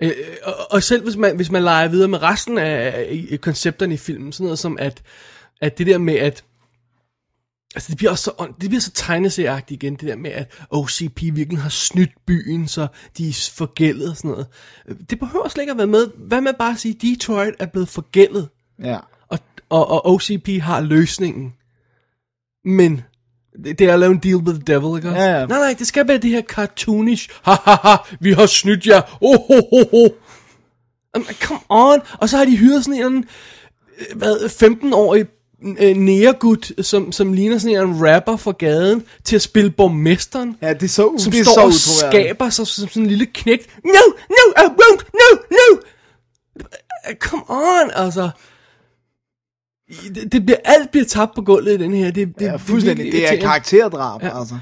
Øh, og, og selv hvis man, hvis man leger videre med resten af, koncepterne i filmen, sådan noget som at, at det der med at, altså det bliver også så, det bliver så tegneserieagtigt igen, det der med at OCP virkelig har snydt byen, så de er forgældet og sådan noget. Det behøver slet ikke at være med. Hvad med bare at sige, Detroit er blevet forgældet, Ja. og, og, og OCP har løsningen. Men det, det er at lave en deal with the devil, ikke også? Ja, ja. Nej, nej, det skal være det her cartoonish. Ha, ha, ha, vi har snydt jer. Oh, ho, ho, ho. Jamen, come on. Og så har de hyret sådan en øh, hvad, 15-årig øh, næregud, som, som ligner sådan en rapper fra gaden, til at spille borgmesteren. Ja, det er så, Som det er står så og skaber sig som sådan en lille knægt. No, no, I won't, no, no. Uh, Come on, altså. Det, det bliver, alt bliver tabt på gulvet i den her. Det, det, Ja, fuldstændig. virkelig Det er karakterdrab, Ja. altså.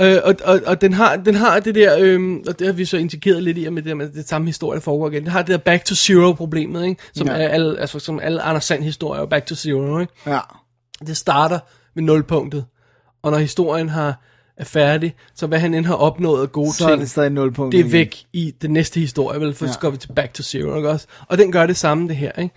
Øh, og, og, og den har, den har det der, øhm, og det har vi så indikeret lidt i, med det, med det samme historie, der foregår igen. Den har det der back to zero problemet, ikke? Som Ja. er alle, altså, som alle Anders Sand historier er back to zero, ikke? Ja. Det starter ved nulpunktet, og når historien har, er færdig, så hvad han end har opnået af gode Så er ting, det stadig nulpunkt. det er væk i den næste historie, vel, for ja. så går vi til back to zero, ikke også? Og den gør det samme, det her, ikke?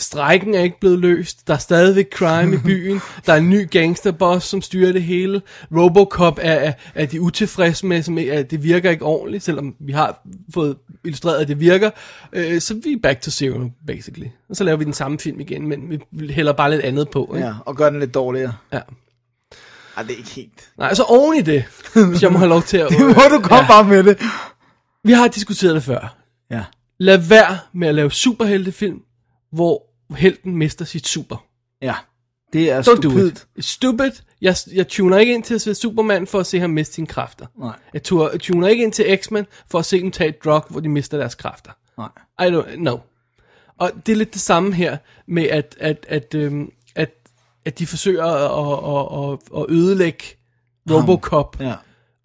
Strækken er ikke blevet løst. Der er stadigvæk crime i *laughs* byen. Der er en ny gangsterboss, som styrer det hele. Robocop er, er, er de utilfredse med, som, er, at det virker ikke ordentligt, selvom vi har fået illustreret, at det virker. Øh, så vi er back to zero, basically. Og så laver vi den samme film igen, men vi hælder bare lidt andet på. Ikke? Ja, og gør den lidt dårligere. ja. Ej, det er ikke helt. Nej, så oven i det, hvis jeg må have lov til at... *laughs* Det må du komme ja. bare med det. Vi har diskuteret det før. Ja. Lad være med at lave superheltefilm, hvor helten mister sit super. Ja. Det er Don't do stupidt. it. It's stupid. Jeg, jeg tuner ikke ind til at se Superman for at se ham miste sine kræfter. Nej. Jeg tuner, tuner ikke ind til X-Men for at se dem tage et drug, hvor de mister deres kræfter. Nej. I don't know. Og det er lidt det samme her med, at, at, at, øhm, at, at de forsøger at, at, at, at ødelægge Robocop, Ja.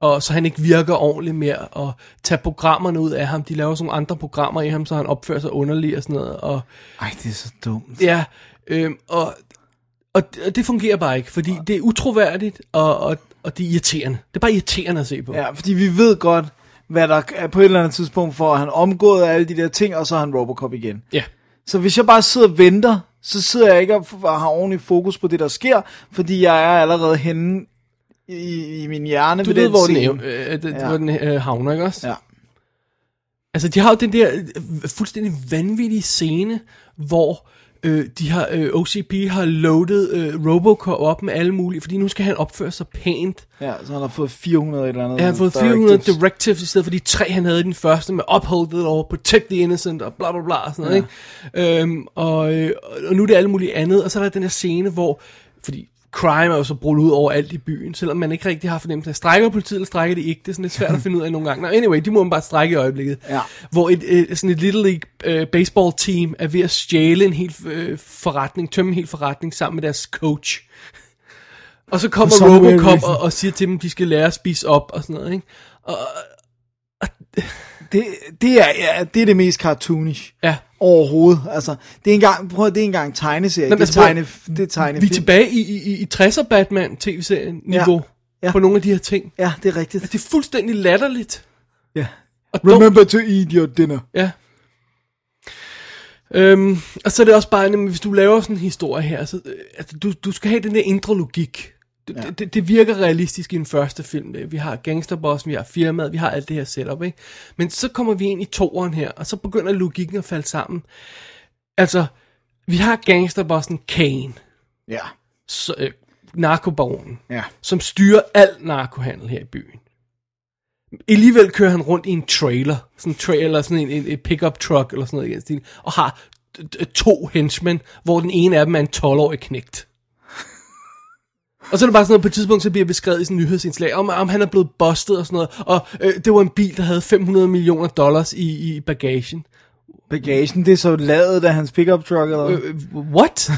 Og så han ikke virker ordentligt mere, og tage programmerne ud af ham. De laver sådan nogle andre programmer i ham, så han opfører sig underligt og sådan noget. Og, Ej, det er så dumt. Ja, øhm, og, og, og det fungerer bare ikke, fordi det er utroværdigt, og, og, og det er irriterende. Det er bare irriterende at se på. Ja, fordi vi ved godt, hvad der er på et eller andet tidspunkt, for at han omgået alle de der ting, og så har han Robocop igen. ja. Så hvis jeg bare sidder og venter, så sidder jeg ikke og har ordentlig fokus på det, der sker, fordi jeg er allerede henne i, i min hjerne Du ved den hvor den, scene. øh, øh, Ja. ja. hvor den øh, havner, ikke også? Ja. Altså, de har jo den der øh, fuldstændig vanvittige scene, hvor øh, de har, øh, OCP har loadet øh, Robocop op med alle mulige, fordi nu skal han opføre sig pænt. Ja, så han har fået 400 et eller andet. Han har fået 400 directives. directives i stedet for de tre, han havde i den første, med uphold the law, protect the innocent, og bla bla bla, og sådan noget, ikke? Øhm, og, øh, og nu er det alt muligt andet, og så er der den her scene, hvor, fordi crime er jo så brudt ud over alt i byen, selvom man ikke rigtig har fornemmelsen af, strækker politiet, eller strækker det ikke, det er sådan lidt svært at finde ud af nogle gange. Nå, anyway, de må man bare strække i øjeblikket. Ja. Hvor et, et, sådan et Little League øh, baseball team er ved at stjæle en hel øh, forretning, tømme en hel forretning sammen med deres coach. Og så kommer For Robocop og, og siger til dem, de skal lære at spise op og sådan noget, ikke? Og, Det, det, er, ja, det er det mest cartoonish ja. overhovedet. Altså, det er engang, prøv, at- det er engang tegneserie. Men det, altså, tegne, det er tegnefilm. Vi er tilbage i, i, i 60'er Batman tv-serien niveau Ja. Ja. på nogle af de her ting. Ja, det er rigtigt. Det er fuldstændig latterligt. Ja. Og. Remember to eat your dinner. Ja. Øhm, og så er det også bare, jamen, hvis du laver sådan en historie her, så, øh, altså, du, du skal have den der indre logik. Det, ja. det, det virker realistisk i den første film. Det. Vi har gangsterbossen, vi har firmaet, vi har alt det her setup, ikke? Men så kommer vi ind i toeren her, og så begynder logikken at falde sammen. Altså, vi har gangsterbossen Kane, Ja. så, øh, narkobaronen, Ja. som styrer al narkohandel her i byen. Alligevel kører han rundt i en trailer, sådan en trailer, sådan en, en, en pickup truck eller sådan noget og har to henchmen, hvor den ene af dem er en 12-årig knægt. Og så er det bare sådan noget, på et tidspunkt, så bliver beskrevet i sådan en nyhedsindslag, om, om han er blevet bustet og sådan noget, og øh, det var en bil, der havde 500 millioner dollars i, i bagagen. Bagagen, det er så lavet af hans pickup truck, eller hvad? Øh, what?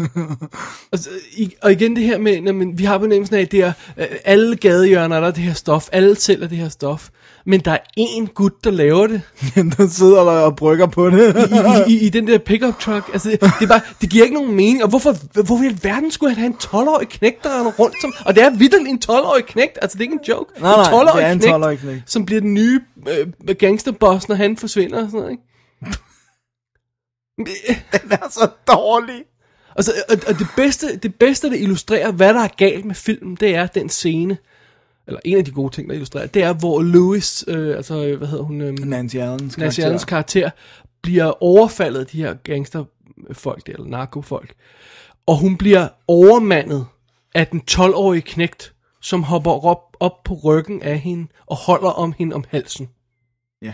*laughs* og, så, i, og igen det her med, man, vi har fornemmelsen af, at det er øh, alle gadehjørner, der er det her stof, alle sælger det her stof, men der er én gut, der laver det *laughs* der sidder der og brygger på det. i, i, i den der pickup truck. Altså, det, det, er bare, det giver ikke nogen mening, og hvorfor, hvorfor i alverden skulle han have en 12-årig knægt, der render rundt som, og det er vidderligt en 12-årig knægt, altså det er ikke en joke. Nej, nej, en 12-årig det er en knægt, 12-årig knægt. som bliver den nye øh, gangsterboss, når han forsvinder og sådan noget, ikke? *laughs* Den er så dårlig. Altså, og, og det, bedste, det bedste, der illustrerer, hvad der er galt med filmen, det er den scene, eller en af de gode ting, der illustrerer, det er, hvor Louis, øh, altså, hvad hedder hun? Øh, Nancy Allens Nancy karakter. Allens karakter, bliver overfaldet af de her gangsterfolk, eller narkofolk. Og hun bliver overmandet af den 12-årige knægt, som hopper op, op på ryggen af hende og holder om hende om halsen. Ja.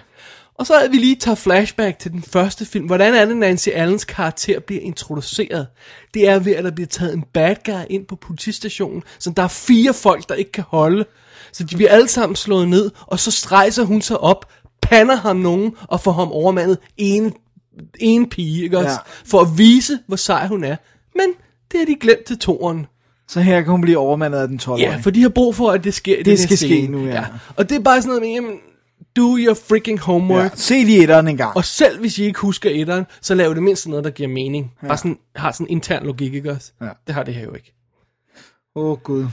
Og så er vi lige tager flashback til den første film. Hvordan er det, Nancy Allens karakter bliver introduceret? Det er ved, at der bliver taget en bad guy ind på politistationen, så der er fire folk, der ikke kan holde. Så de bliver alle sammen slået ned, og så strejser hun sig op, pander ham nogen, og får ham overmandet en, en pige, ikke også? Ja. For at vise, hvor sej hun er. Men det har de glemt til toren. Så her kan hun blive overmandet af den 12-årige. Ja, for de har brug for, at det sker den her skal ske nu, ja. Og det er bare sådan noget med, jamen, do your freaking homework. ja. Se lige etteren en gang. Og selv hvis I ikke husker etteren, så lav det mindst noget, der giver mening. Ja. Bare sådan, har sådan intern logik, ikke også? Ja. Det har det her jo ikke. Åh, oh, Gud.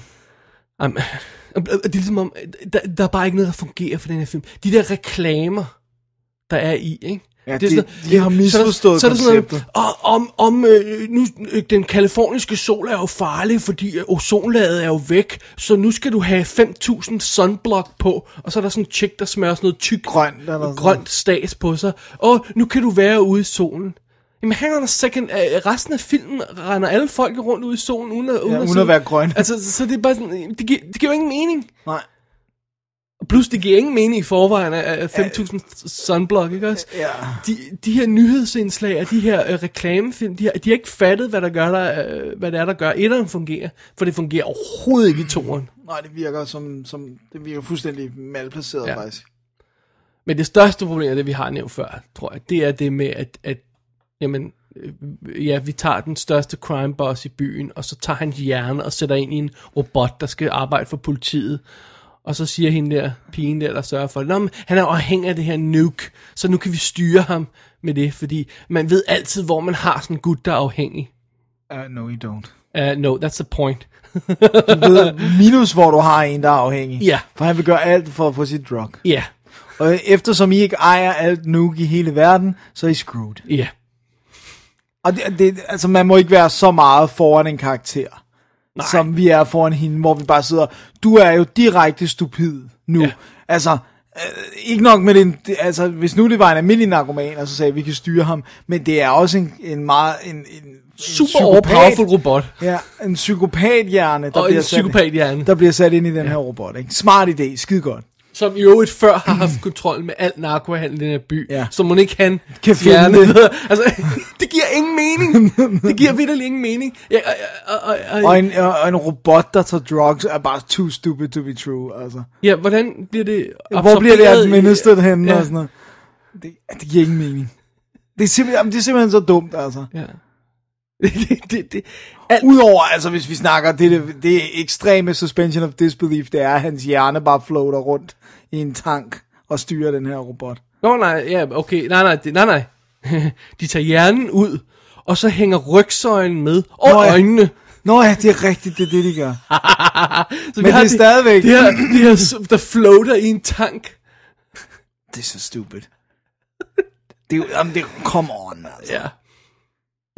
Um, det er ligesom om, der, der er bare ikke noget, der fungerer for den her film. De der reklamer, der er i, ikke? Ja, er de- sådan- de har så er der- misforstået så er der sådan noget, om, om øh, nu, øh, den kaliforniske sol er jo farlig, fordi øh, ozonlaget er jo væk, så nu skal du have 5.000 sunblock på, og så er der sådan en chick, der smører sådan noget tyk Grønt grønt stas på sig, og nu kan du være ude i solen. Jamen hang on a second, øh, resten af filmen render alle folk rundt ude i solen, uden at, uden uden sidde- at være grøn. Altså, så det er bare sådan, det giver, det giver jo ingen mening. Nej. Plus, det giver ingen mening i forvejen af af 5.000 sunblock, ikke også? Ja. De, de her nyhedsindslag og de her øh, reklamefilm, de har, de har ikke fattet, hvad, der gør der, øh, hvad det er, der gør, at etteren fungerer. For det fungerer overhovedet ikke i toeren. Nej, det virker som, som det virker fuldstændig malplaceret Ja. ja. faktisk. Men det største problem, det vi har nævnt før, tror jeg, det er det med, at, at jamen, øh, ja, vi tager den største crime boss i byen, og så tager han hjerne og sætter ind i en robot, der skal arbejde for politiet. Og så siger hende der, pigen der, der sørger for "Nå, men han er afhængig af det her nuke, så nu kan vi styre ham med det, fordi man ved altid, hvor man har sådan en gut, der er afhængig. Uh, no, you don't. Uh, no, that's the point. Du ved, minus hvor du har en, der er afhængig. Ja. For han vil gøre alt for at få sit drug. Ja, yeah, Og eftersom I ikke ejer alt nuke i hele verden, så er I screwed. ja. Yeah. Og det, det, altså, man må ikke være så meget foran en karakter, Nej. som vi er foran hende, hvor vi bare sidder, du er jo direkte stupid nu. Ja. Ja. Altså, øh, ikke nok med den, altså, hvis nu det var en almindelig narkoman, og så sagde, vi kan styre ham, men det er også en, en meget, en, en Super en overpowerful robot. Ja, en psykopathjerne, der, Og en bliver sat, psykopathjerne. der bliver sat ind i den her robot. Ikke? Smart idé, skide godt. Som i øvrigt før har haft *clears throat* kontrol med al narkohandel i den her by, Ja. så må ikke han Kan fjerne det. altså, *laughs* det giver ingen mening. *laughs* Det giver virkelig ingen mening. Ja, og, og, og, Og en, og en robot, der tager drugs, er bare too stupid to be true. Altså. ja, hvordan bliver det Hvor bliver det absorberet i- henne Ja. og sådan noget. Det, det giver ingen mening. Det er, simpelthen, det er simpelthen så dumt, altså. Ja. *laughs* det, det, det, alt, Udover, altså hvis vi snakker, det, det, det ekstreme suspension of disbelief, det er, at hans hjerne bare floater rundt i en tank og styrer den her robot. Nå nej, ja, okay, nej, nej, det, nej, nej. *laughs* De tager hjernen ud, og så hænger rygsøjlen med, og Nå ja. øjnene. Nå ja, det er rigtigt, det er det, de gør. *laughs* Så Men det er stadigvæk- Det her, det her, der floater i en tank. Det er så stupid. Det jamen det, come on, altså. Ja.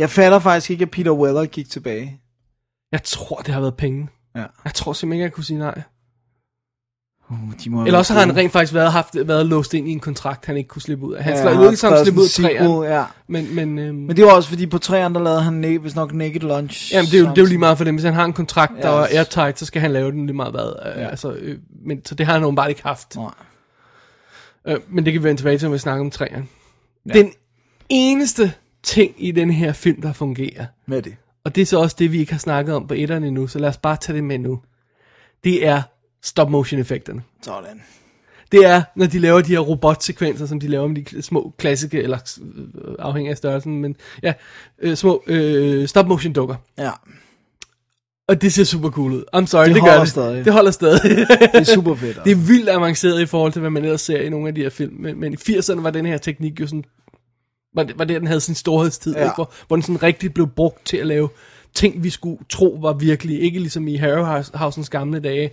Jeg fatter faktisk ikke, at Peter Weller gik tilbage. Jeg tror, det har været penge. Ja. Jeg tror simpelthen ikke, jeg kunne sige nej. Uh, de må Eller også har han rent faktisk været, haft, været låst ind i en kontrakt, han ikke kunne slippe ud af. Han Ja, ham at skrevet slippe ud af sådan træerne. ja. Men, men, øhm, Men det var også fordi på træerne, der lavede han hvis nok Naked Lunch. jamen, det, er jo, det er jo lige meget for dem. Hvis han har en kontrakt, der er airtight, så skal han lave den lige meget hvad. Ja. Altså, øh, men, så det har han åbenbart ikke haft. Nej. Øh, men det kan vi vende tilbage til, når vi snakker om træerne. Ja. Den eneste ting i den her film, der fungerer, Med det. og det er så også det, vi ikke har snakket om på etterne endnu, så lad os bare tage det med nu. Det er stop-motion-effekterne. Sådan. Det er, når de laver de her robotsekvenser, som de laver med de små klassiske, eller øh, afhængig af størrelsen, men ja, øh, små øh, stop-motion dukker. Ja, Og det ser super cool ud. I'm sorry, Det det, gør holder det. stadig. Det holder stadig. det er super fedt. *laughs* det er vildt avanceret i forhold til, hvad man ellers ser i nogle af de her film. Men, men i 80'erne var den her teknik jo sådan, var det, var det den havde sin storhedstid, Ja. ikke? Hvor, hvor den sådan rigtig blev brugt til at lave ting, vi skulle tro var virkelig. Ikke ligesom i Harryhausens gamle dage,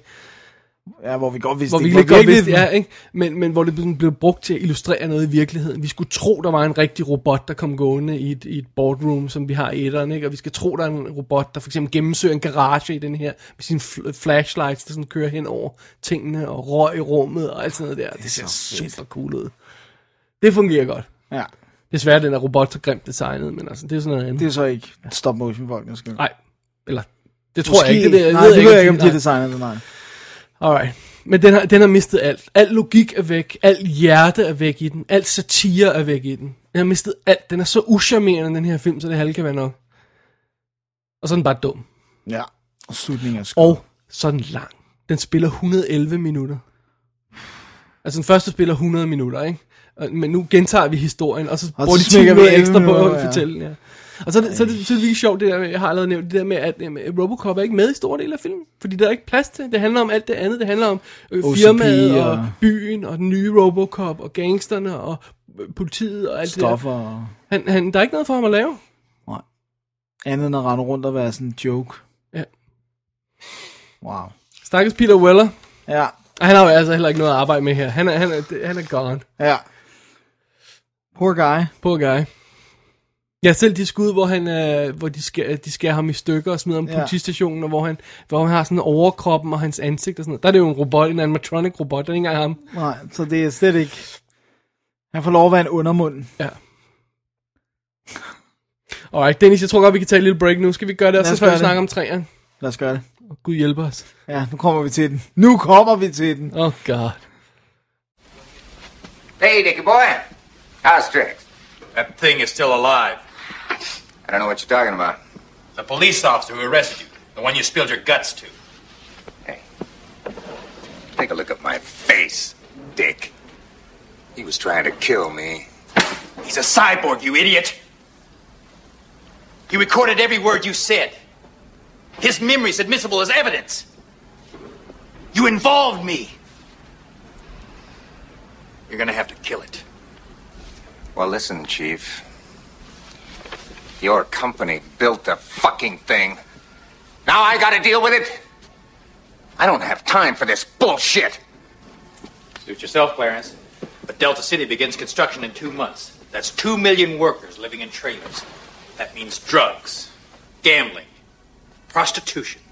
Ja, hvor vi godt vidste, hvor vi ikke godt vidste, ja, ikke? Men, men hvor det sådan blev brugt til at illustrere noget i virkeligheden. Vi skulle tro, der var en rigtig robot, der kom gående i et, i et boardroom, som vi har i etteren, ikke? Og vi skal tro, der er en robot, der for eksempel gennemsøger en garage i den her, med sine fl- flashlights, der sådan kører hen over tingene, og røg i rummet, og alt sådan noget der. Det, det ser super cool ud. Det fungerer godt. Ja, Desværre den er robot så grimt designet, men altså, det er sådan noget andet. det er så ikke stop motion folk, skal. Nej, eller, det tror jeg ikke. Det, det, nej, det ved jeg ikke, om om de har designet det, nej. Alright. Men den har, den har mistet alt. Al logik er væk. Alt hjerte er væk i den. Alt satire er væk i den. Den har mistet alt. Den er så uscharmerende, den her film, så det halve kan være nok. Og så er den bare dum. Ja, og slutningen er skød. Og så er den lang. Den spiller 111 minutter. Altså den første spiller 100 minutter, ikke? Men nu gentager vi historien, og så Og bruger så de 10 smækker vi minutter 11 ekstra på at ja. fortælle den, ja. Og så så er det, så er det lige sjovt, det der, jeg har allerede nævnt, det der med, at jamen, Robocop er ikke med i store del af filmen. Fordi der er ikke plads til. Det handler om alt det andet. Det handler om øh, firmaet og, og- byen og den nye Robocop og gangsterne og øh, politiet og alt Stoffer det der. Han, han, der er ikke noget for ham at lave. Nej. Andet end at rende rundt og være sådan en joke. Ja. Wow. Stakkels Peter Weller. Ja, han har jo altså heller ikke noget at arbejde med her. Han er, han er, han er gone. ja. Poor guy. Poor guy. Ja, selv de skud, hvor, han, øh, hvor de, skærer, de skærer ham i stykker og smider ham på Ja. politistationen, og hvor han, hvor han har sådan overkroppen og hans ansigt og sådan noget. Der er det jo en robot, en animatronic robot, der er ikke engang ham. Nej, så det er slet ikke... Han får lov at være en undermund. Ja. Alright, Dennis, jeg tror godt, vi kan tage et lille break nu. Skal vi gøre det, og så skal vi det. snakke om træerne. Lad os gøre det. Gud hjælper os. Ja, nu kommer vi til den. Nu kommer vi til den. Oh god. Hey, Dickie boy. How's Strix? That thing is still alive. I don't know what you're talking about. The police officer who arrested you. The one you spilled your guts to. Hey, take a look at my face, Dick. He was trying to kill me. He's a cyborg, you idiot! He recorded every word you said. His memory's admissible as evidence. You involved me. You're gonna have to kill it. Well, listen, Chief. Your company built the fucking thing. Now I gotta deal with it. I don't have time for this bullshit. Suit yourself, Clarence. But Delta City begins construction in two months. That's two million workers living in trailers. That means drugs, gambling, prostitution.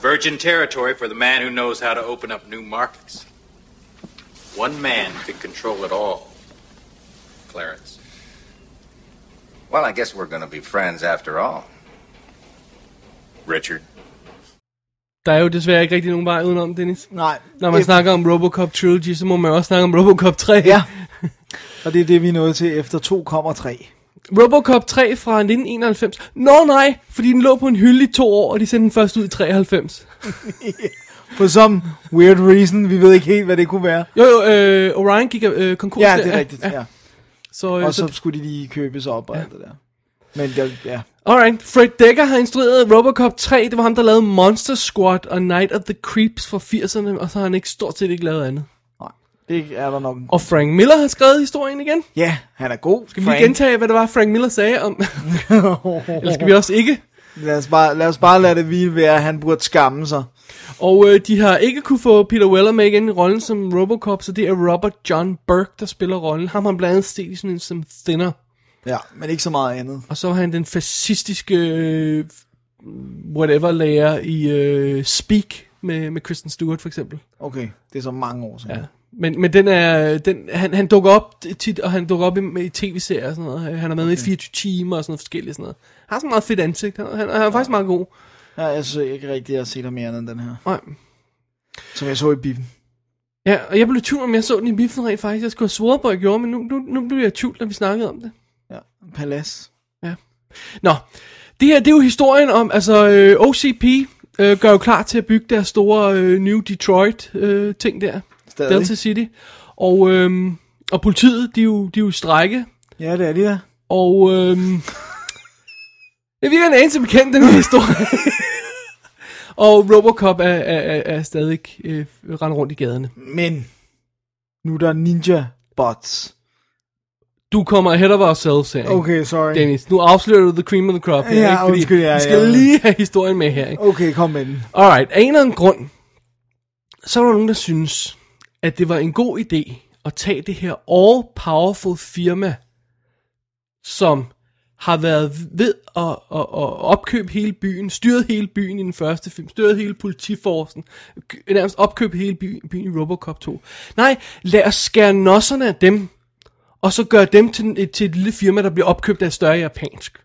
Virgin territory for the man who knows how to open up new markets. One man could control it all. Clarence. Well, I guess we're gonna be friends after all. Richard. Der er jo desværre ikke rigtig nogen vej udenom, Dennis. Nej. Når man Efter- snakker om Robocop Trilogy, så må man også snakke om Robocop 3. Ja. *laughs* Og det er det, vi er nået til efter 2,3. Robocop 3 fra 1991. Nå nej, fordi den lå på en hylde i to år, og de sendte den først ud i 93. *laughs* For some weird reason, vi ved ikke helt, hvad det kunne være. Jo, jo, øh, Orion gik øh, konkurs. Ja, det er rigtigt, ja. Så, øh, Og så så, skulle de lige købes op og alt det der. Men det, ja. alright, Fred Dekker har instrueret Robocop 3. Det var ham, der lavede Monster Squad og Night of the Creeps fra 80'erne, og så har han ikke stort set ikke lavet andet. Nej, det er der nok. Og Frank Miller har skrevet historien igen. Ja, han er god. Skal vi lige gentage, hvad det var, Frank Miller sagde om... *laughs* Eller skal vi også ikke? Lad os bare, lad os bare lade det hvile ved, at han burde skamme sig. Og øh, de har ikke kunne få Peter Weller med igen i rollen som Robocop, så det er Robert John Burke, der spiller rollen. Ham har blandt andet set i sådan en som Thinner. Ja, men ikke så meget andet. Og så var han den fascistiske øh, whatever lærer i øh, Speak med, med Kristen Stewart for eksempel. Okay, det er så mange år siden. Ja. Men, men den er, den, han, han dukker op tit, og han dukker op i, i tv-serier og sådan noget. Han har været med i 24 timer og sådan noget forskelligt sådan noget. Har sådan meget fedt ansigt. Han, han, han er faktisk meget god. ja jeg synes ikke rigtigt, at jeg har set ham mere end den her. Nej. Som jeg så i biffen. Ja, og jeg blev tvivl, om jeg så den i biffen rent faktisk. Jeg skulle have svoret på, at jeg gjorde, men nu, nu, nu blev jeg tvivl, når vi snakkede om det. Ja, Palace. Nå, det her, det er jo historien om, altså øh, OCP øh, gør jo klar til at bygge deres store øh, New Detroit øh, ting der. Stadig. Delta City. Og, øh, og politiet, de er jo, de er jo i strække. Ja, det er de der. Og øh, jeg virker en anelse bekendt, den her historie. *laughs* og Robocop er, er, er, er stadig øh, rende rundt i gaderne. Men, nu er der ninja bots. Du kommer ahead of ourselves her, ikke? Okay, sorry. Dennis. Nu afslører du the cream of the crop her, Ja, ikke? Fordi undskyld, ja, vi skal ja. lige have historien med her, ikke? Okay, kom med den. Alright, af en eller anden grund, så var der nogen, der synes, at det var en god idé at tage det her all-powerful firma, som har været ved at, at, at opkøbe hele byen, styret hele byen i den første film, styret hele politiforsen, nærmest opkøbe hele byen, byen i Robocop 2. Nej, lad os skære nosserne af dem, og så gøre dem til, til et lille firma, der bliver opkøbt af større japansk.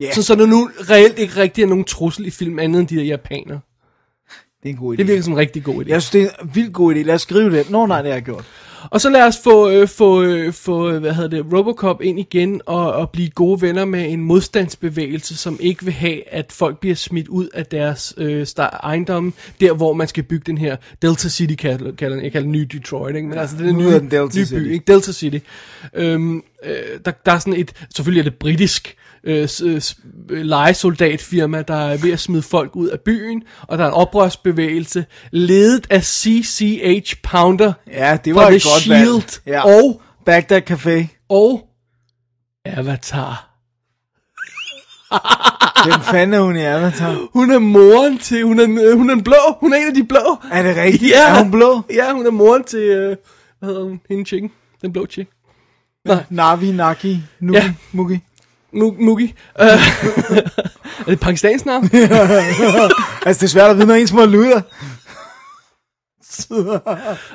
Ja. Så, så der nu reelt ikke rigtig er nogen trussel i film andet end de der japanere. Det er en god idé. Det virker som en rigtig god idé. Jeg synes, det er en vildt god idé. Lad os skrive det. Nå, nej, det har jeg gjort. Og så lad os få, øh, få, øh, få øh, hvad hedder det, Robocop ind igen og, og blive gode venner med en modstandsbevægelse, som ikke vil have, at folk bliver smidt ud af deres øh, ejendomme, der hvor man skal bygge den her Delta City, kalder, kalder, jeg kalder den Nye Detroit, ikke? men altså den nye, den Delta nye City. by, ikke? Delta City. Øhm, øh, der, der er sådan et, selvfølgelig er det britisk, øh, øh, øh, legesoldatfirma, der er ved at smide folk ud af byen, og der er en oprørsbevægelse, ledet af CCH Pounder, Ja, det fra var The et godt Shield valg. Ja. og, Bagdad Café. og Avatar. *laughs* Hvem fanden er hun i Avatar? Hun er moren til, hun er, øh, hun er en blå, hun er en af de blå. Er det rigtigt? Ja. Er hun blå? Ja, hun er moren til, øh, hvad hedder hun, hende chicken, den blå chick. Nej. Navi, Naki, Nuki, Ja. Mugi. Mu- Mugi. Uh, *laughs* er det pakistansk navn? *laughs* Altså, det er svært at vide, når en små luder.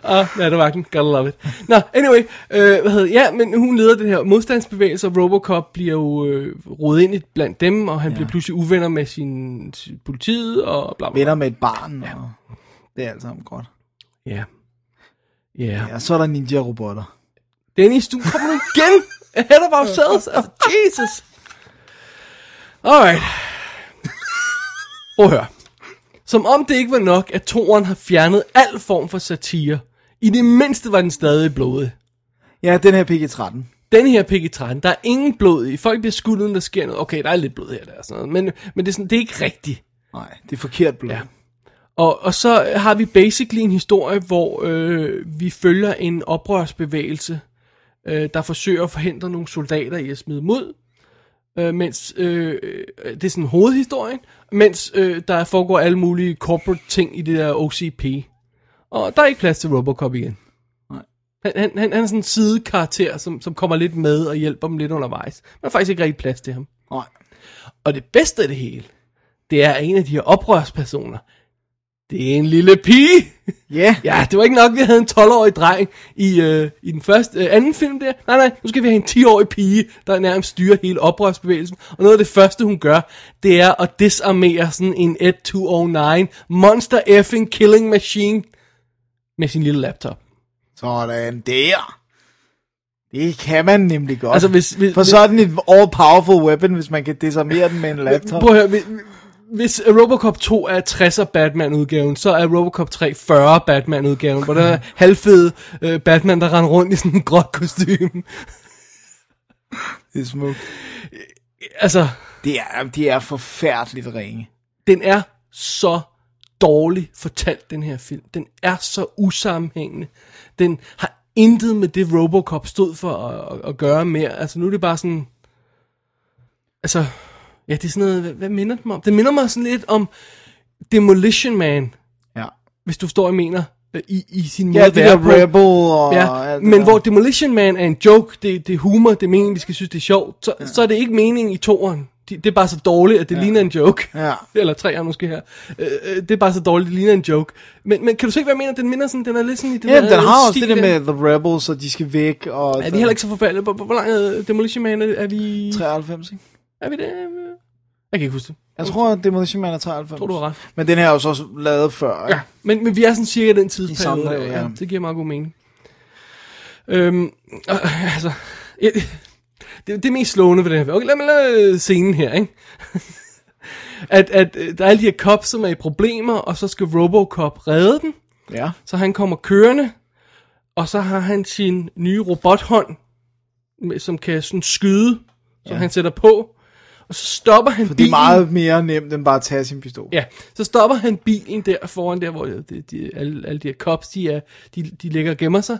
Ah, ja, det var den. Gotta love it. Nå, anyway. Øh, hvad hedder? Ja, men hun leder det her modstandsbevægelse, og Robocop bliver jo øh, rodet ind blandt dem, og han ja. bliver pludselig uvenner med sin, sin politiet, og bla bla. Venner med et barn, og det er alt sammen godt. Ja. Ja. Ja, så er der ninja-robotter. Dennis, du kommer nu igen ahead of ourselves. Altså, Jesus. Alright. Prøv at høre. Som om det ikke var nok, at toren har fjernet al form for satire. I det mindste var den stadig blodig. Ja, den her PG-13. Den her PG-13, der er ingen blod i. Folk bliver skudt, uden der sker noget. Okay, der er lidt blod her der og sådan noget. Men, men det, er sådan, det er ikke rigtigt. Nej, det er forkert blod. Ja. Og, og så har vi basically en historie, hvor øh, vi følger en oprørsbevægelse, øh, der forsøger at forhindre nogle soldater i at smide ud. Øh, mens, øh, øh, det er sådan hovedhistorien, mens øh, der foregår alle mulige corporate ting i det der OCP. Og der er ikke plads til Robocop igen. Nej. Han, han, han, han er sådan en sidekarakter, som, som kommer lidt med og hjælper dem lidt undervejs. Men er faktisk ikke rigtig plads til ham. Nej. Og det bedste af det hele, det er en af de her oprørspersoner. Det er en lille pige. Ja. Ja, det var ikke nok, vi havde en 12-årig dreng i, øh, i den første, øh, anden film der. Nej, nej, nu skal vi have en 10-årig pige, der nærmest styrer hele oprørsbevægelsen. Og noget af det første, hun gør, det er at disarmere sådan en 1209 monster effing killing machine med sin lille laptop. Sådan der. Det kan man nemlig godt. Altså, hvis- hvis- For sådan et all-powerful weapon, hvis man kan desarmere den med en laptop. Prøv at høre, hvis, hvis Robocop 2 er 60'er Batman-udgaven, så er Robocop 3 40 Batman-udgaven, hvor der er *laughs* halvfed øh, Batman, der render rundt i sådan en gråt kostume. Det er smukt. altså, Det er, det er forfærdeligt ringe. den er så dårligt fortalt, den her film. Den er så usammenhængende. Den har intet med det Robocop stod for at, at, at gøre mere. Altså, nu er det bare sådan... Altså, ja, det er sådan noget... Hvad, hvad minder det mig om? Det minder mig sådan lidt om Demolition Man, Ja. hvis du står og mener, øh, i, i sin måde Ja, det der. Rebel og Ja, det men der. hvor Demolition Man er en joke, det, det er humor, det er meningen, vi skal synes, det er sjovt, så, ja. så er det ikke meningen i toeren. De, det er bare så dårligt, at det ja. ligner en joke. Ja. *laughs* Eller treeren måske her. Øh, øh, det er bare så dårligt, det ligner en joke. Men, men kan du se, hvad jeg mener? Den minder sådan, den er lidt sådan i den Ja, der den har også det der med The Rebels, og de skal væk. Og Er vi heller ikke så forfærdelige? Hvor, hvor hvor lang er Demolition Man? Er, er vi... 93, ikke? Er vi det? Jeg kan ikke huske det. Jeg tror, at Demolition Man er 93. Jeg tror, du har ret. Men den her er jo så også lavet før. ikke? Ja, men, men vi er sådan cirka den tidsperiode. samme, ja. ja. Det giver meget god mening. Øhm, øh, altså, ja, det, det mest slående ved det her. Okay, lad mig lade scenen her, ikke? *laughs* at, at øh, der er alle de her cops, som er i problemer, og så skal Robocop redde dem. Ja. Så han kommer kørende, og så har han sin nye robothånd, som kan sådan skyde, som Ja. han sætter på. Og så stopper han For det er bilen. meget mere nemt, end bare at tage sin pistol. Ja, så stopper han bilen der foran der, hvor de, de, alle, alle de her cops, de, er, de, de ligger og gemmer sig.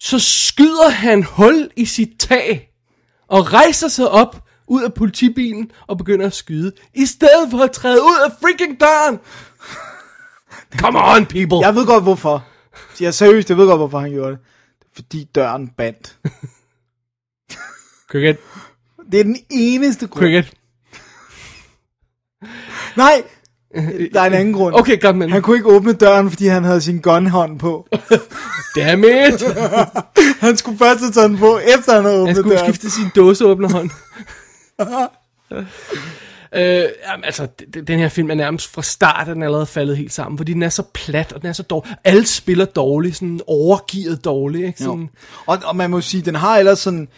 Så skyder han hul i sit tag, og rejser sig op ud af politibilen og begynder at skyde, i stedet for at træde ud af freaking døren. *laughs* Come on, people. Jeg ved godt, hvorfor. Jeg er seriøst, jeg ved godt, hvorfor han gjorde det. Fordi døren bandt. Cricket, Det er den eneste grund. cricket. *laughs* Nej, der er en anden grund. Okay, godt, men... Han kunne ikke åbne døren, fordi han havde sin gunhånd på. *laughs* Damn it! *laughs* Han skulle først have taget den på, efter han havde Han åbnet skulle døren. skifte sin dåseåbnerhånd. øh, jamen, altså, den her film er nærmest fra start, er den allerede faldet helt sammen, fordi den er så plat, og den er så dårlig. Alle spiller dårligt, sådan overgivet dårligt, ikke? Sådan, Jo. Og, og man må sige, den har ellers sådan...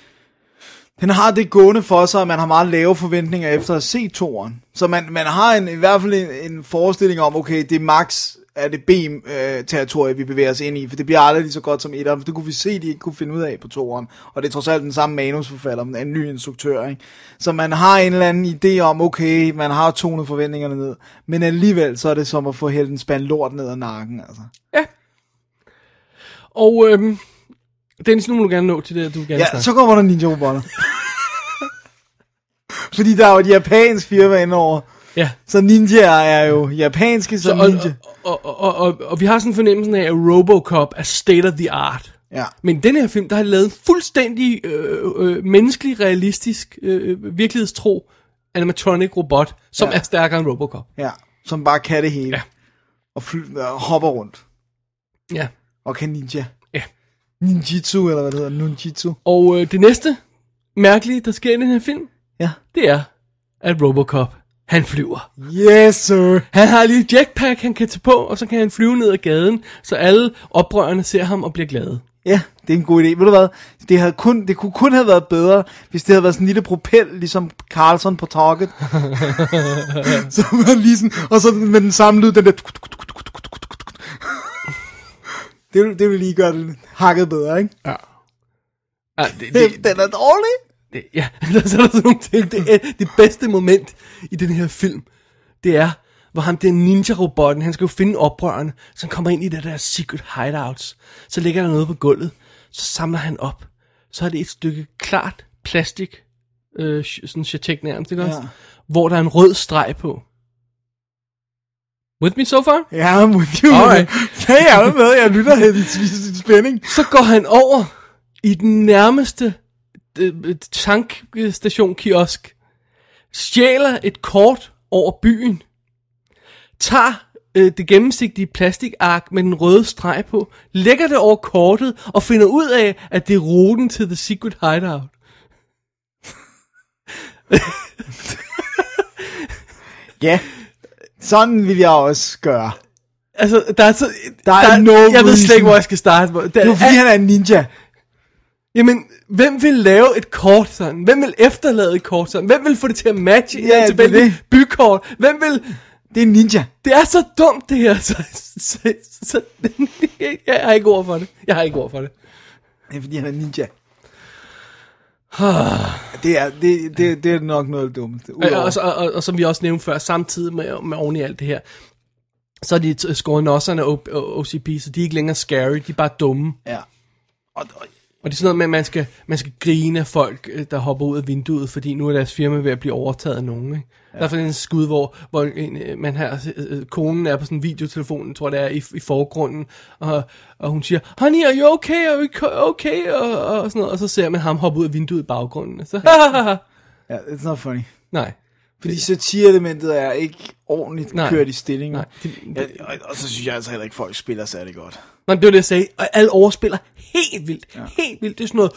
Den har det gående for sig, at man har meget lave forventninger efter at se toren. Så man, man har en, i hvert fald en, en forestilling om, okay, det er max er det B-territorie, vi bevæger os ind i, for det bliver aldrig lige så godt som etteren, for det kunne vi se, de ikke kunne finde ud af på toeren. Og det er trods alt den samme manusforfatter, men en ny instruktør, ikke? Så man har en eller anden idé om, okay, man har tonet forventningerne ned, men alligevel så er det som at få hældt en spand lort ned ad nakken, altså. Ja. Og øhm, Dennis, nu må du gerne nå til det, du vil gerne Ja, snakke. så kommer der ninja robotter. *laughs* Fordi der er jo et japansk firma indover. Ja. Så ninjaer er jo japanske Så, som og, ninja. og, og, og, og, og vi har sådan en fornemmelse af, at Robocop er state of the art. Ja. Men den her film, der har lavet en fuldstændig øh, øh, menneskelig, realistisk, øh, virkelighedstro animatronic robot, som Ja. er stærkere end Robocop. Ja, som bare kan det hele. Ja. Og fly, og hopper rundt. Ja. Og kan ninja. Ninjitsu, eller hvad det hedder, nunjitsu. Og øh, det næste mærkelige, der sker i den her film, Ja. det er, at Robocop, han flyver. Yes, sir. Han har lige et jetpack, han kan tage på, og så kan han flyve ned ad gaden, så alle oprørerne ser ham og bliver glade. Ja, det er en god idé. Ved du hvad? Det, havde kun, det kunne kun have været bedre, hvis det havde været sådan en lille propel, ligesom Carlson på Target. *laughs* så man lige sådan, og så med den samme lyd, den der... Det vil, det vil lige gøre det hakket bedre, ikke? Ja. Ja, *laughs* det, Det, den er dårlig. det, ja, *laughs* der er sådan nogle ting. Det, er, *laughs* det bedste moment i den her film, det er, hvor ham den ninja-robotten, han skal jo finde oprørerne, så han kommer ind i det der secret hideouts. Så ligger der noget på gulvet, så samler han op. Så er det et stykke klart plastik, øh, sådan chatek nærmest, ikke også? Ja. Hvor der er en rød streg på. With me so far? Ja, I'm with you. Alright. Ja, jeg er med. Jeg lytter i i *laughs* spænding. Så går han over i den nærmeste øh, øh, tankstation kiosk, stjæler et kort over byen, tager øh, det gennemsigtige plastikark med den røde streg på, lægger det over kortet og finder ud af, at det er ruten til The Secret Hideout. Ja, sådan vil jeg også gøre. Altså, der er, så, Der er no Jeg ved slet reason. ikke, hvor jeg skal starte. Der, Det er fordi, han er en ninja. Jamen, hvem vil lave et kort sådan? Hvem vil efterlade et kort sådan? Hvem vil få det til at matche Ja, er tilbage bykort? Hvem vil... Det er en ninja. Det er så dumt, det her. Så, så, så, *laughs* jeg har ikke ord for det. Jeg har ikke ord for det. Det er fordi, han er ninja. Det, er, det, det, det er nok noget af det dummeste. Og, og, og, og, og som vi også nævnte før, samtidig med, med oven i alt det her, så er de skåret nosserne af O- O- OCP, så de er ikke længere scary, de er bare dumme. ja. Og, og, Og det er sådan noget med, at man skal, man skal grine folk, øh, der hopper ud af vinduet, fordi nu er deres firma ved at blive overtaget af nogen. Ikke? Ja. Der er sådan en skud, hvor, hvor en, øh, man har, øh, konen er på sådan en videotelefon, tror det er, i, i forgrunden, og, og hun siger, honey, are you okay, are you okay, og, og sådan noget, og så ser man ham hoppe ud af vinduet i baggrunden. Så, ja, *laughs* it's not funny. nej. Fordi satire-elementet er ikke ordentligt Nej. kørt i stilling. Nej, det- ja, og, og, så synes jeg altså heller ikke, folk spiller særlig godt. Men det var det, jeg sagde, og alle overspiller helt vildt, ja. helt vildt, det er sådan noget,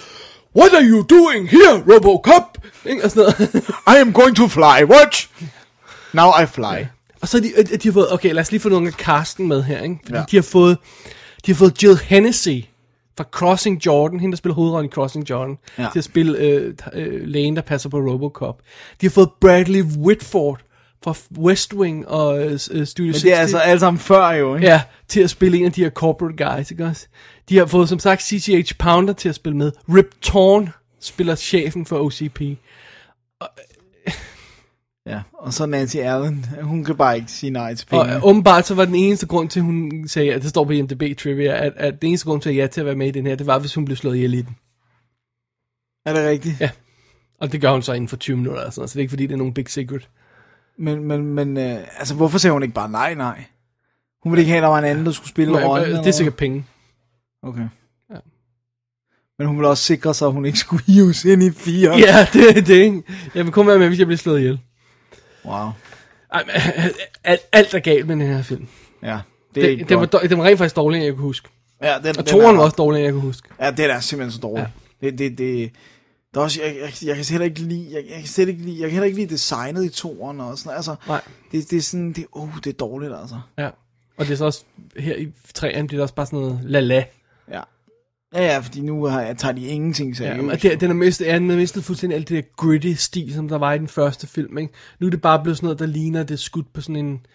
what are you doing here, Robocop? Ikke? Og sådan noget. *laughs* I am going to fly, watch! Now I fly. Og så de, øh, de har fået, okay, lad os lige få nogle af Carsten med her, ikke? Fordi Ja. ja. de har fået, de har fået Jill Hennessy fra Crossing Jordan, hende der spiller hovedrollen i Crossing Jordan, Ja. ja. til at spille øh, øh, lægen, der passer på Robocop. De har fået Bradley Whitford fra West Wing og øh, øh, Studio Men 60. det er altså alle sammen før jo, ikke? Ja, til at spille en af de her corporate guys, ikke også? De har fået, som sagt, CCH Pounder til at spille med. Rip Torn spiller chefen for OCP. ja. Og så Nancy Allen, hun kan bare ikke sige nej til Og penge. øh, åbenbart så var den eneste grund til, hun sagde, at det står på IMDb Trivia, at, at den eneste grund til, at ja til at være med i den her, det var, hvis hun blev slået ihjel i den. Er det rigtigt? Ja. Og det gør hun så inden for 20 minutter, eller sådan så det er ikke fordi, det er nogen big secret. Men, men, men øh, altså, hvorfor sagde hun ikke bare nej, nej? Hun ville ikke have, at der var en anden, der skulle spille Men, rollen? det er sikkert penge. hvad? Okay. Ja. Men hun ville også sikre sig, at hun ikke skulle hives ind i fire. Ja, *laughs* det er det, ikke? Jeg vil kun være med, hvis jeg bliver slået ihjel. Wow. Ej, men, alt, alt er galt med den her film. Ja, det er Det, ikke det, var, godt. dår- det var rent faktisk dårligere, end jeg kunne huske. Ja, den, Og den toeren er- var også dårligere, end jeg kunne huske. Ja, det er simpelthen så dårligt. Ja. Det, det, det, der er også, jeg, jeg, jeg kan heller ikke lide, jeg, jeg kan slet ikke lide, jeg kan heller ikke lide designet i toeren og sådan, altså, Nej. det, det er sådan, det, uh, det er dårligt, altså. Ja. Og det er så også, her i træerne, det er også bare sådan noget la-la. Ja. Ja, ja, fordi nu har jeg, tager de ingenting Ja, seriøst. og det, den er mistet, ja, den mistet fuldstændig alt det der gritty stil, som der var i den første film, ikke? Nu er det bare blevet sådan noget, der ligner, det skudt på sådan en...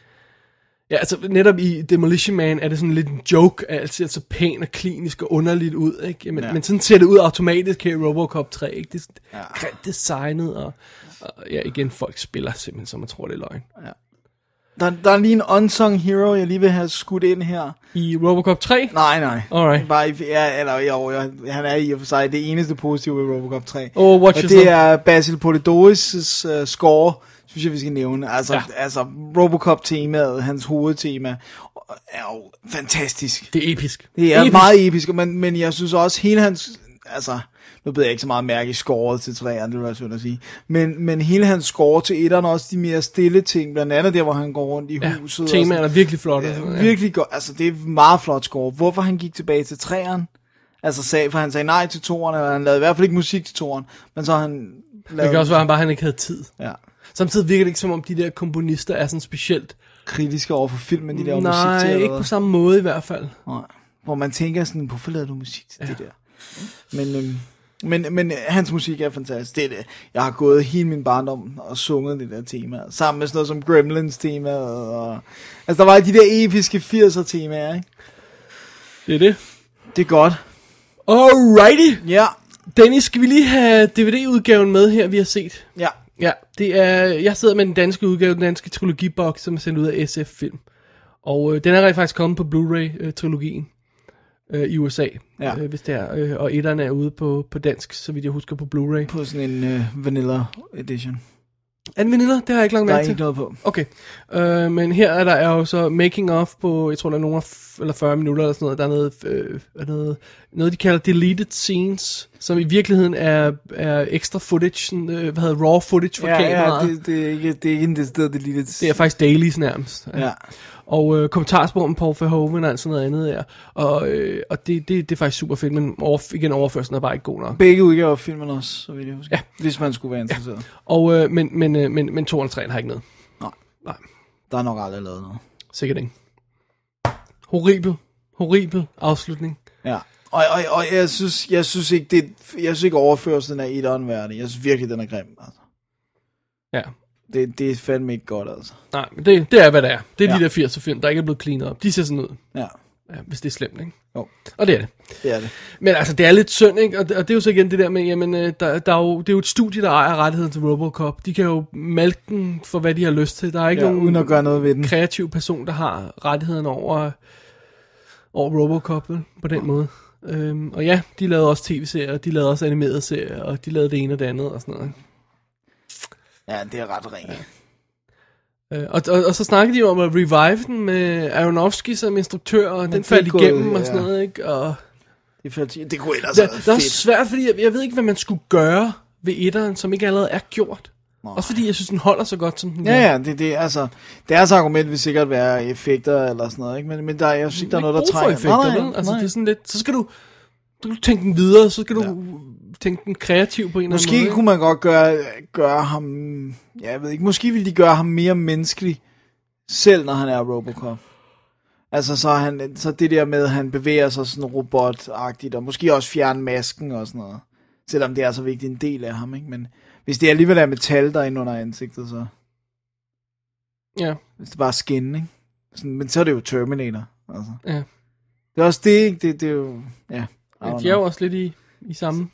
Ja, altså netop i Demolition Man er det sådan lidt en joke, at alt ser så pænt og klinisk og underligt ud, ikke? Men, Ja. ja. men sådan ser det ud automatisk her i Robocop 3, ikke? Det er Ja. ja. designet, og, og, ja, igen, folk spiller simpelthen, som man tror, det er løgn. Der, der er lige en unsung hero, jeg lige vil have skudt ind her. I Robocop 3? Nej, nej. Alright. Bare, i- ja, eller jo, jeg, han er i og for sig det eneste positive ved Robocop 3. Oh, watch og det er Basil Polidoris' uh, score, synes jeg, vi skal nævne. Altså, ja. Altså Robocop-temaet, hans hovedtema. er jo fantastisk. Det er episk. Det er episk. meget episk, men, men jeg synes også, hele hans, altså, nu ved jeg ikke så meget mærke i scoret til træerne, det vil være synd at sige, men, men hele hans score til etteren, også de mere stille ting, blandt andet der, hvor han går rundt i Ja, huset. temaerne er virkelig flotte. Ja, Ja. virkelig godt, altså det er meget flot score. Hvorfor han gik tilbage til træerne, altså sag, for han sagde nej til toeren, eller han lavede i hvert fald ikke musik til toeren, men så han Det kan også være, at han bare han ikke havde tid. Ja. Samtidig virker det ikke som om, de der komponister er sådan specielt... kritiske over for filmen, de der Nej, musik til. eller ikke på samme måde i hvert fald. Nej. Hvor man tænker sådan, hvorfor lavede du musik til ja. det der? Men, øhm, men, men hans musik er fantastisk. Det er det. Jeg har gået hele min barndom og sunget det der tema. Sammen med sådan noget som Gremlins tema. Og, altså der var de der episke 80'er temaer, ikke? Det er det. Det er godt. Alrighty. Ja. Dennis, skal vi lige have DVD-udgaven med her, vi har set? Ja. Ja, det er, jeg sidder med den danske udgave, den danske trilogiboks, som er sendt ud af SF Film. Og øh, den er rent faktisk kommet på Blu-ray-trilogien øh, i USA, Ja. øh, hvis det er. Øh, og etteren er ude på, på dansk, så vidt jeg husker, på Blu-ray. På sådan en øh, vanilla edition. Er den vanilla? Det har jeg ikke langt Der er mærke til. ikke noget på. Okay, øh, men her er der er jo så making of på, jeg tror der er nogle eller 40 minutter eller sådan noget, der er noget, øh, er noget, noget de kalder deleted scenes, som i virkeligheden er, er ekstra footage, sådan, øh, hvad hedder raw footage for Ja, kameraet. ja det, det, er ikke, det er ikke en decideret deleted. Det er faktisk dailies nærmest. Ja. Og øh, med Paul Verhoeven og sådan noget andet der. Og, øh, og det, det, det er faktisk super fedt, men over, igen overførelsen er bare ikke god nok. Begge udgaver af filmen også, så vidt jeg husker. Ja. Hvis man skulle være interesseret. Ja. Og, øh, men, men, øh, men, men 2 og 3 har ikke noget. Nej. Nej. Der er nok aldrig lavet noget. Sikkert ikke. Horribel, horribel afslutning. Ja. Og, og, og jeg synes, jeg synes ikke, det, jeg synes ikke overførelsen af etteren værdig. Jeg synes virkelig, den er grim. Altså. Ja. Det, det er fandme ikke godt, altså. Nej, men det, det er, hvad det er. Det er ja. Ja. de der 80'er film, der ikke er blevet cleanet op. De ser sådan ud, Ja, ja, hvis det er slemt, ikke? Jo. Og det er det. det er det. Men altså, det er lidt synd, ikke? Og det, og det er jo så igen det der med, jamen, øh, der, der er jo, det er jo et studie, der ejer rettigheden til Robocop. De kan jo malke den for, hvad de har lyst til. Der er ikke Ja, nogen uden at gøre noget ved den. kreativ person, der har rettigheden over, over Robocop, vel? På den måde. Øhm, og ja, de lavede også tv-serier, de lavede også animerede serier, og de lavede det ene og det andet og sådan noget. Ja, det er ret ringe. Øh, og, og, og så snakkede de jo om at revive den med Aronofsky som instruktør, og den det faldt igennem og sådan ja. noget, ikke? Og Det, det kunne ellers det, det er svært, fordi jeg, jeg ved ikke, hvad man skulle gøre ved etteren, som ikke allerede er gjort. Nej. Også fordi jeg synes, den holder så godt, som den. Ja, ja, det, det, altså, deres argument vil sikkert være effekter eller sådan noget, ikke? Men, men der, jeg synes ikke, der er noget, der trænger. effekter, Nej, nej, vel? Altså, nej. det er sådan lidt, så skal du, du tænke den videre, så skal du ja. tænke den kreativ på en eller anden Måske måde. kunne man godt gøre, gøre ham, ja, jeg ved ikke, måske ville de gøre ham mere menneskelig, selv når han er Robocop. Altså, så, han, så det der med, at han bevæger sig sådan robotagtigt, og måske også fjerne masken og sådan noget. Selvom det er så vigtig en del af ham, ikke? Men hvis det alligevel er metal, der er inde under ansigtet, så... Ja, Hvis det bare er skin, ikke? Sådan, men så er det jo Terminator, altså. ja. Det er også det, ikke? Det, det er jo, ja. Don't De er jo også lidt i, i samme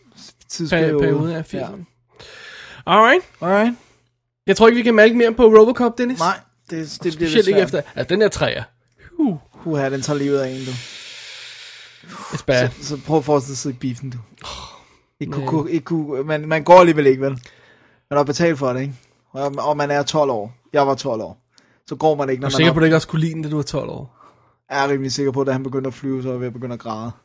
Tidsperiode. periode af 80'erne. Ja. Alright. Alright. Jeg tror ikke, vi kan malke mere på Robocop, Dennis. Nej, det, det bliver Specielt ikke efter... Altså, den er træer. Uh, Uha, den tager livet af en, du. it's bad. Så, så prøv at forestille dig at sidde i biffen, du. Ikke kunne, kunne, ikke kunne, man, man går alligevel ikke, vel? Man har betalt for det, ikke? Og, og man er 12 år. Jeg var 12 år. Så går man ikke, Jeg når er man sikker har, på, at du ikke også kunne lide den, da du var 12 år. Er rimelig sikker på, at da han begyndte at flyve, så var jeg ved at græde. *laughs*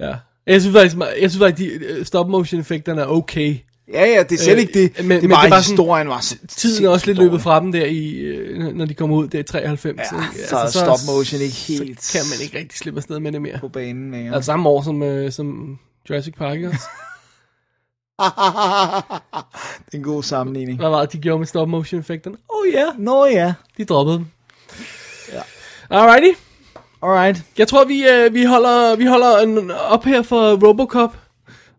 Ja. Jeg synes faktisk, jeg synes faktisk de øh, stop-motion-effekterne er okay. Ja, ja, det er slet Øh, ikke det. men- det er men bare, det er sådan- historien var så Tiden er også lidt løbet fra dem der, i, øh, når de kommer ud der i 93. Ja, ikke? så er stop motion ikke helt- Så kan man ikke rigtig slippe afsted med det mere. på banen. længere. Altså samme år som, øh, som Jurassic Park, også? *laughs* det er en god sammenligning. Hvad var det, de gjorde med stop-motion-effekterne? Oh ja, yeah. Nå ja. de droppede dem. Ja. Alrighty. Alright. Jeg tror, vi, øh, vi holder, vi holder en op her for Robocop.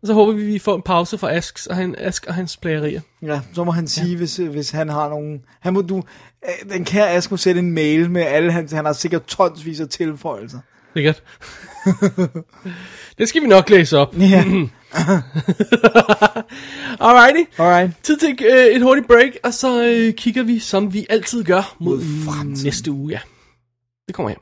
Og så håber vi, vi får en pause fra Asks og, han, Ask og hans plagerier. Ja, så må han sige, ja. hvis, hvis han har nogen... Han må, du, øh, den kære Ask må sætte en mail med alle hans... Han har sikkert tonsvis af tilføjelser. Sikkert. *laughs* det skal vi nok læse op. Ja. *clears throat* *laughs* Alrighty. Alright. Tid til øh, et hurtigt break, og så øh, kigger vi, som vi altid gør, mod, Mod fremtiden. næste uge. Ja. Det kommer her.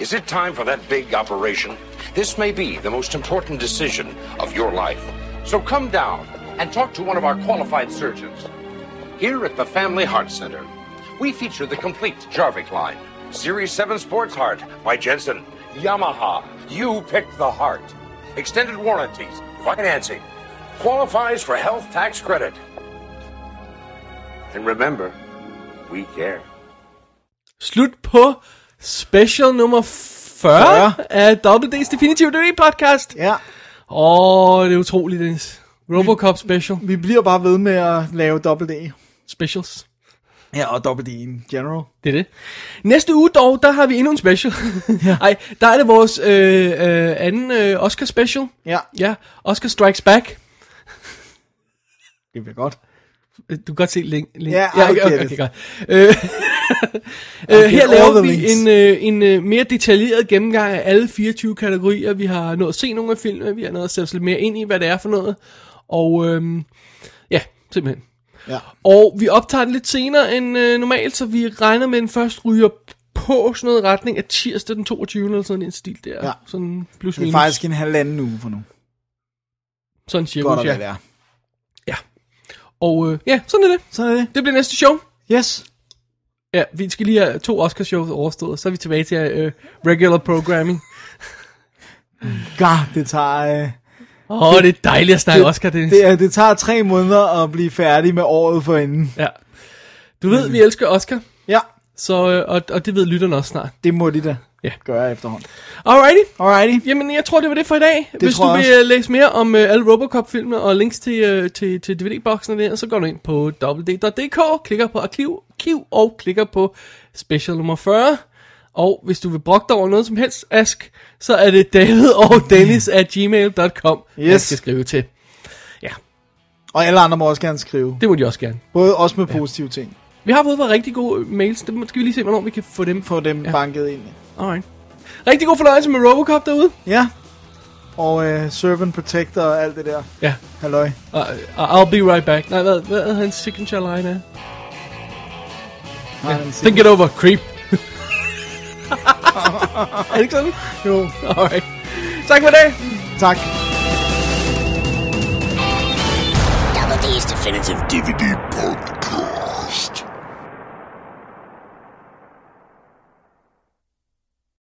Is it time for that big operation? This may be the most important decision of your life. So come down and talk to one of our qualified surgeons. Here at the Family Heart Center, we feature the complete Jarvik line. Series 7 Sports Heart by Jensen. Yamaha. You picked the heart. Extended warranties. Financing. Qualifies for health tax credit. And remember, we care. Slut på special nummer 40, 40. af Double D's Definitive DVD podcast. Ja, Åh, det er utroligt, Dennis. Robocop special. vi bliver bare ved med at lave dobbelt D. Specials. Ja, og dobbelt D in general. Det er det. Næste uge dog, der har vi endnu en special. *laughs* ja. Ej, der er det vores øh, øh, anden øh, Oscar special. Ja, Ja, Oscar Strikes Back. det bliver godt. Øh, Du kan godt se link. link. Ja, I okay, okay, okay, godt. Øh, øh, her laver vi en, øh, en øh, mere detaljeret gennemgang af alle 24 kategorier. Vi har nået at se nogle af filmene, vi har nået at sætte os lidt mere ind i, hvad det er for noget. Og øhm, ja, simpelthen. Ja. Og vi optager den lidt senere end øh, normalt, så vi regner med, at den først ryger på sådan noget retning af tirsdag den 22. eller sådan en stil der. Ja. Sådan plus Det er minus. faktisk en halvanden uge for nu. sådan cirka. Godt ja. være ja. Og øh, ja, sådan er det. Sådan er det. Det bliver næste show. Yes. Ja, vi skal lige have to Oscar-shows overstået, så er vi tilbage til øh, regular programming. God, det tager... Øh, Åh, oh, det er dejligt at snakke Oscar, Dennis. det, er- det tager tre måneder at blive færdig med året for inden. Ja. Du ved, vi elsker Oscar, Ja, så, øh, og, og det ved lytterne også snart. det må de da Ja. gøre efterhånden. Alrighty. Alrighty. Jamen, jeg tror, det var det for i dag. Hvis tror du vil øh, læse mere om uh, alle Robocop-filmene og links til, uh, til, til DVD-boksen der, så går du ind på www.dk, klikker på arkiv, arkiv og klikker på special nummer 40. Og hvis du vil brokke dig over noget som helst, Ask, så er det David og Dennis at gmail.com, yes. Yes. skal skrive til. Ja, Og alle andre må også gerne skrive. det må de også gerne. Både også med positive ting. Vi har fået været rigtig gode mails, det skal vi lige se, hvornår vi kan få dem. Få dem Ja. banket ind. Alright. Rigtig god fornøjelse med Robocop derude. Ja. Og uh, Servant Protector og alt det der. Ja, Halløj. og I'll be right back. Nej, hvad, hvad er hans signature line? Har han Think it over, creep. *laughs* er det ikke sådan? Jo. Alright. Tak for det. Tak. Double D's Definitive DVD Podcast.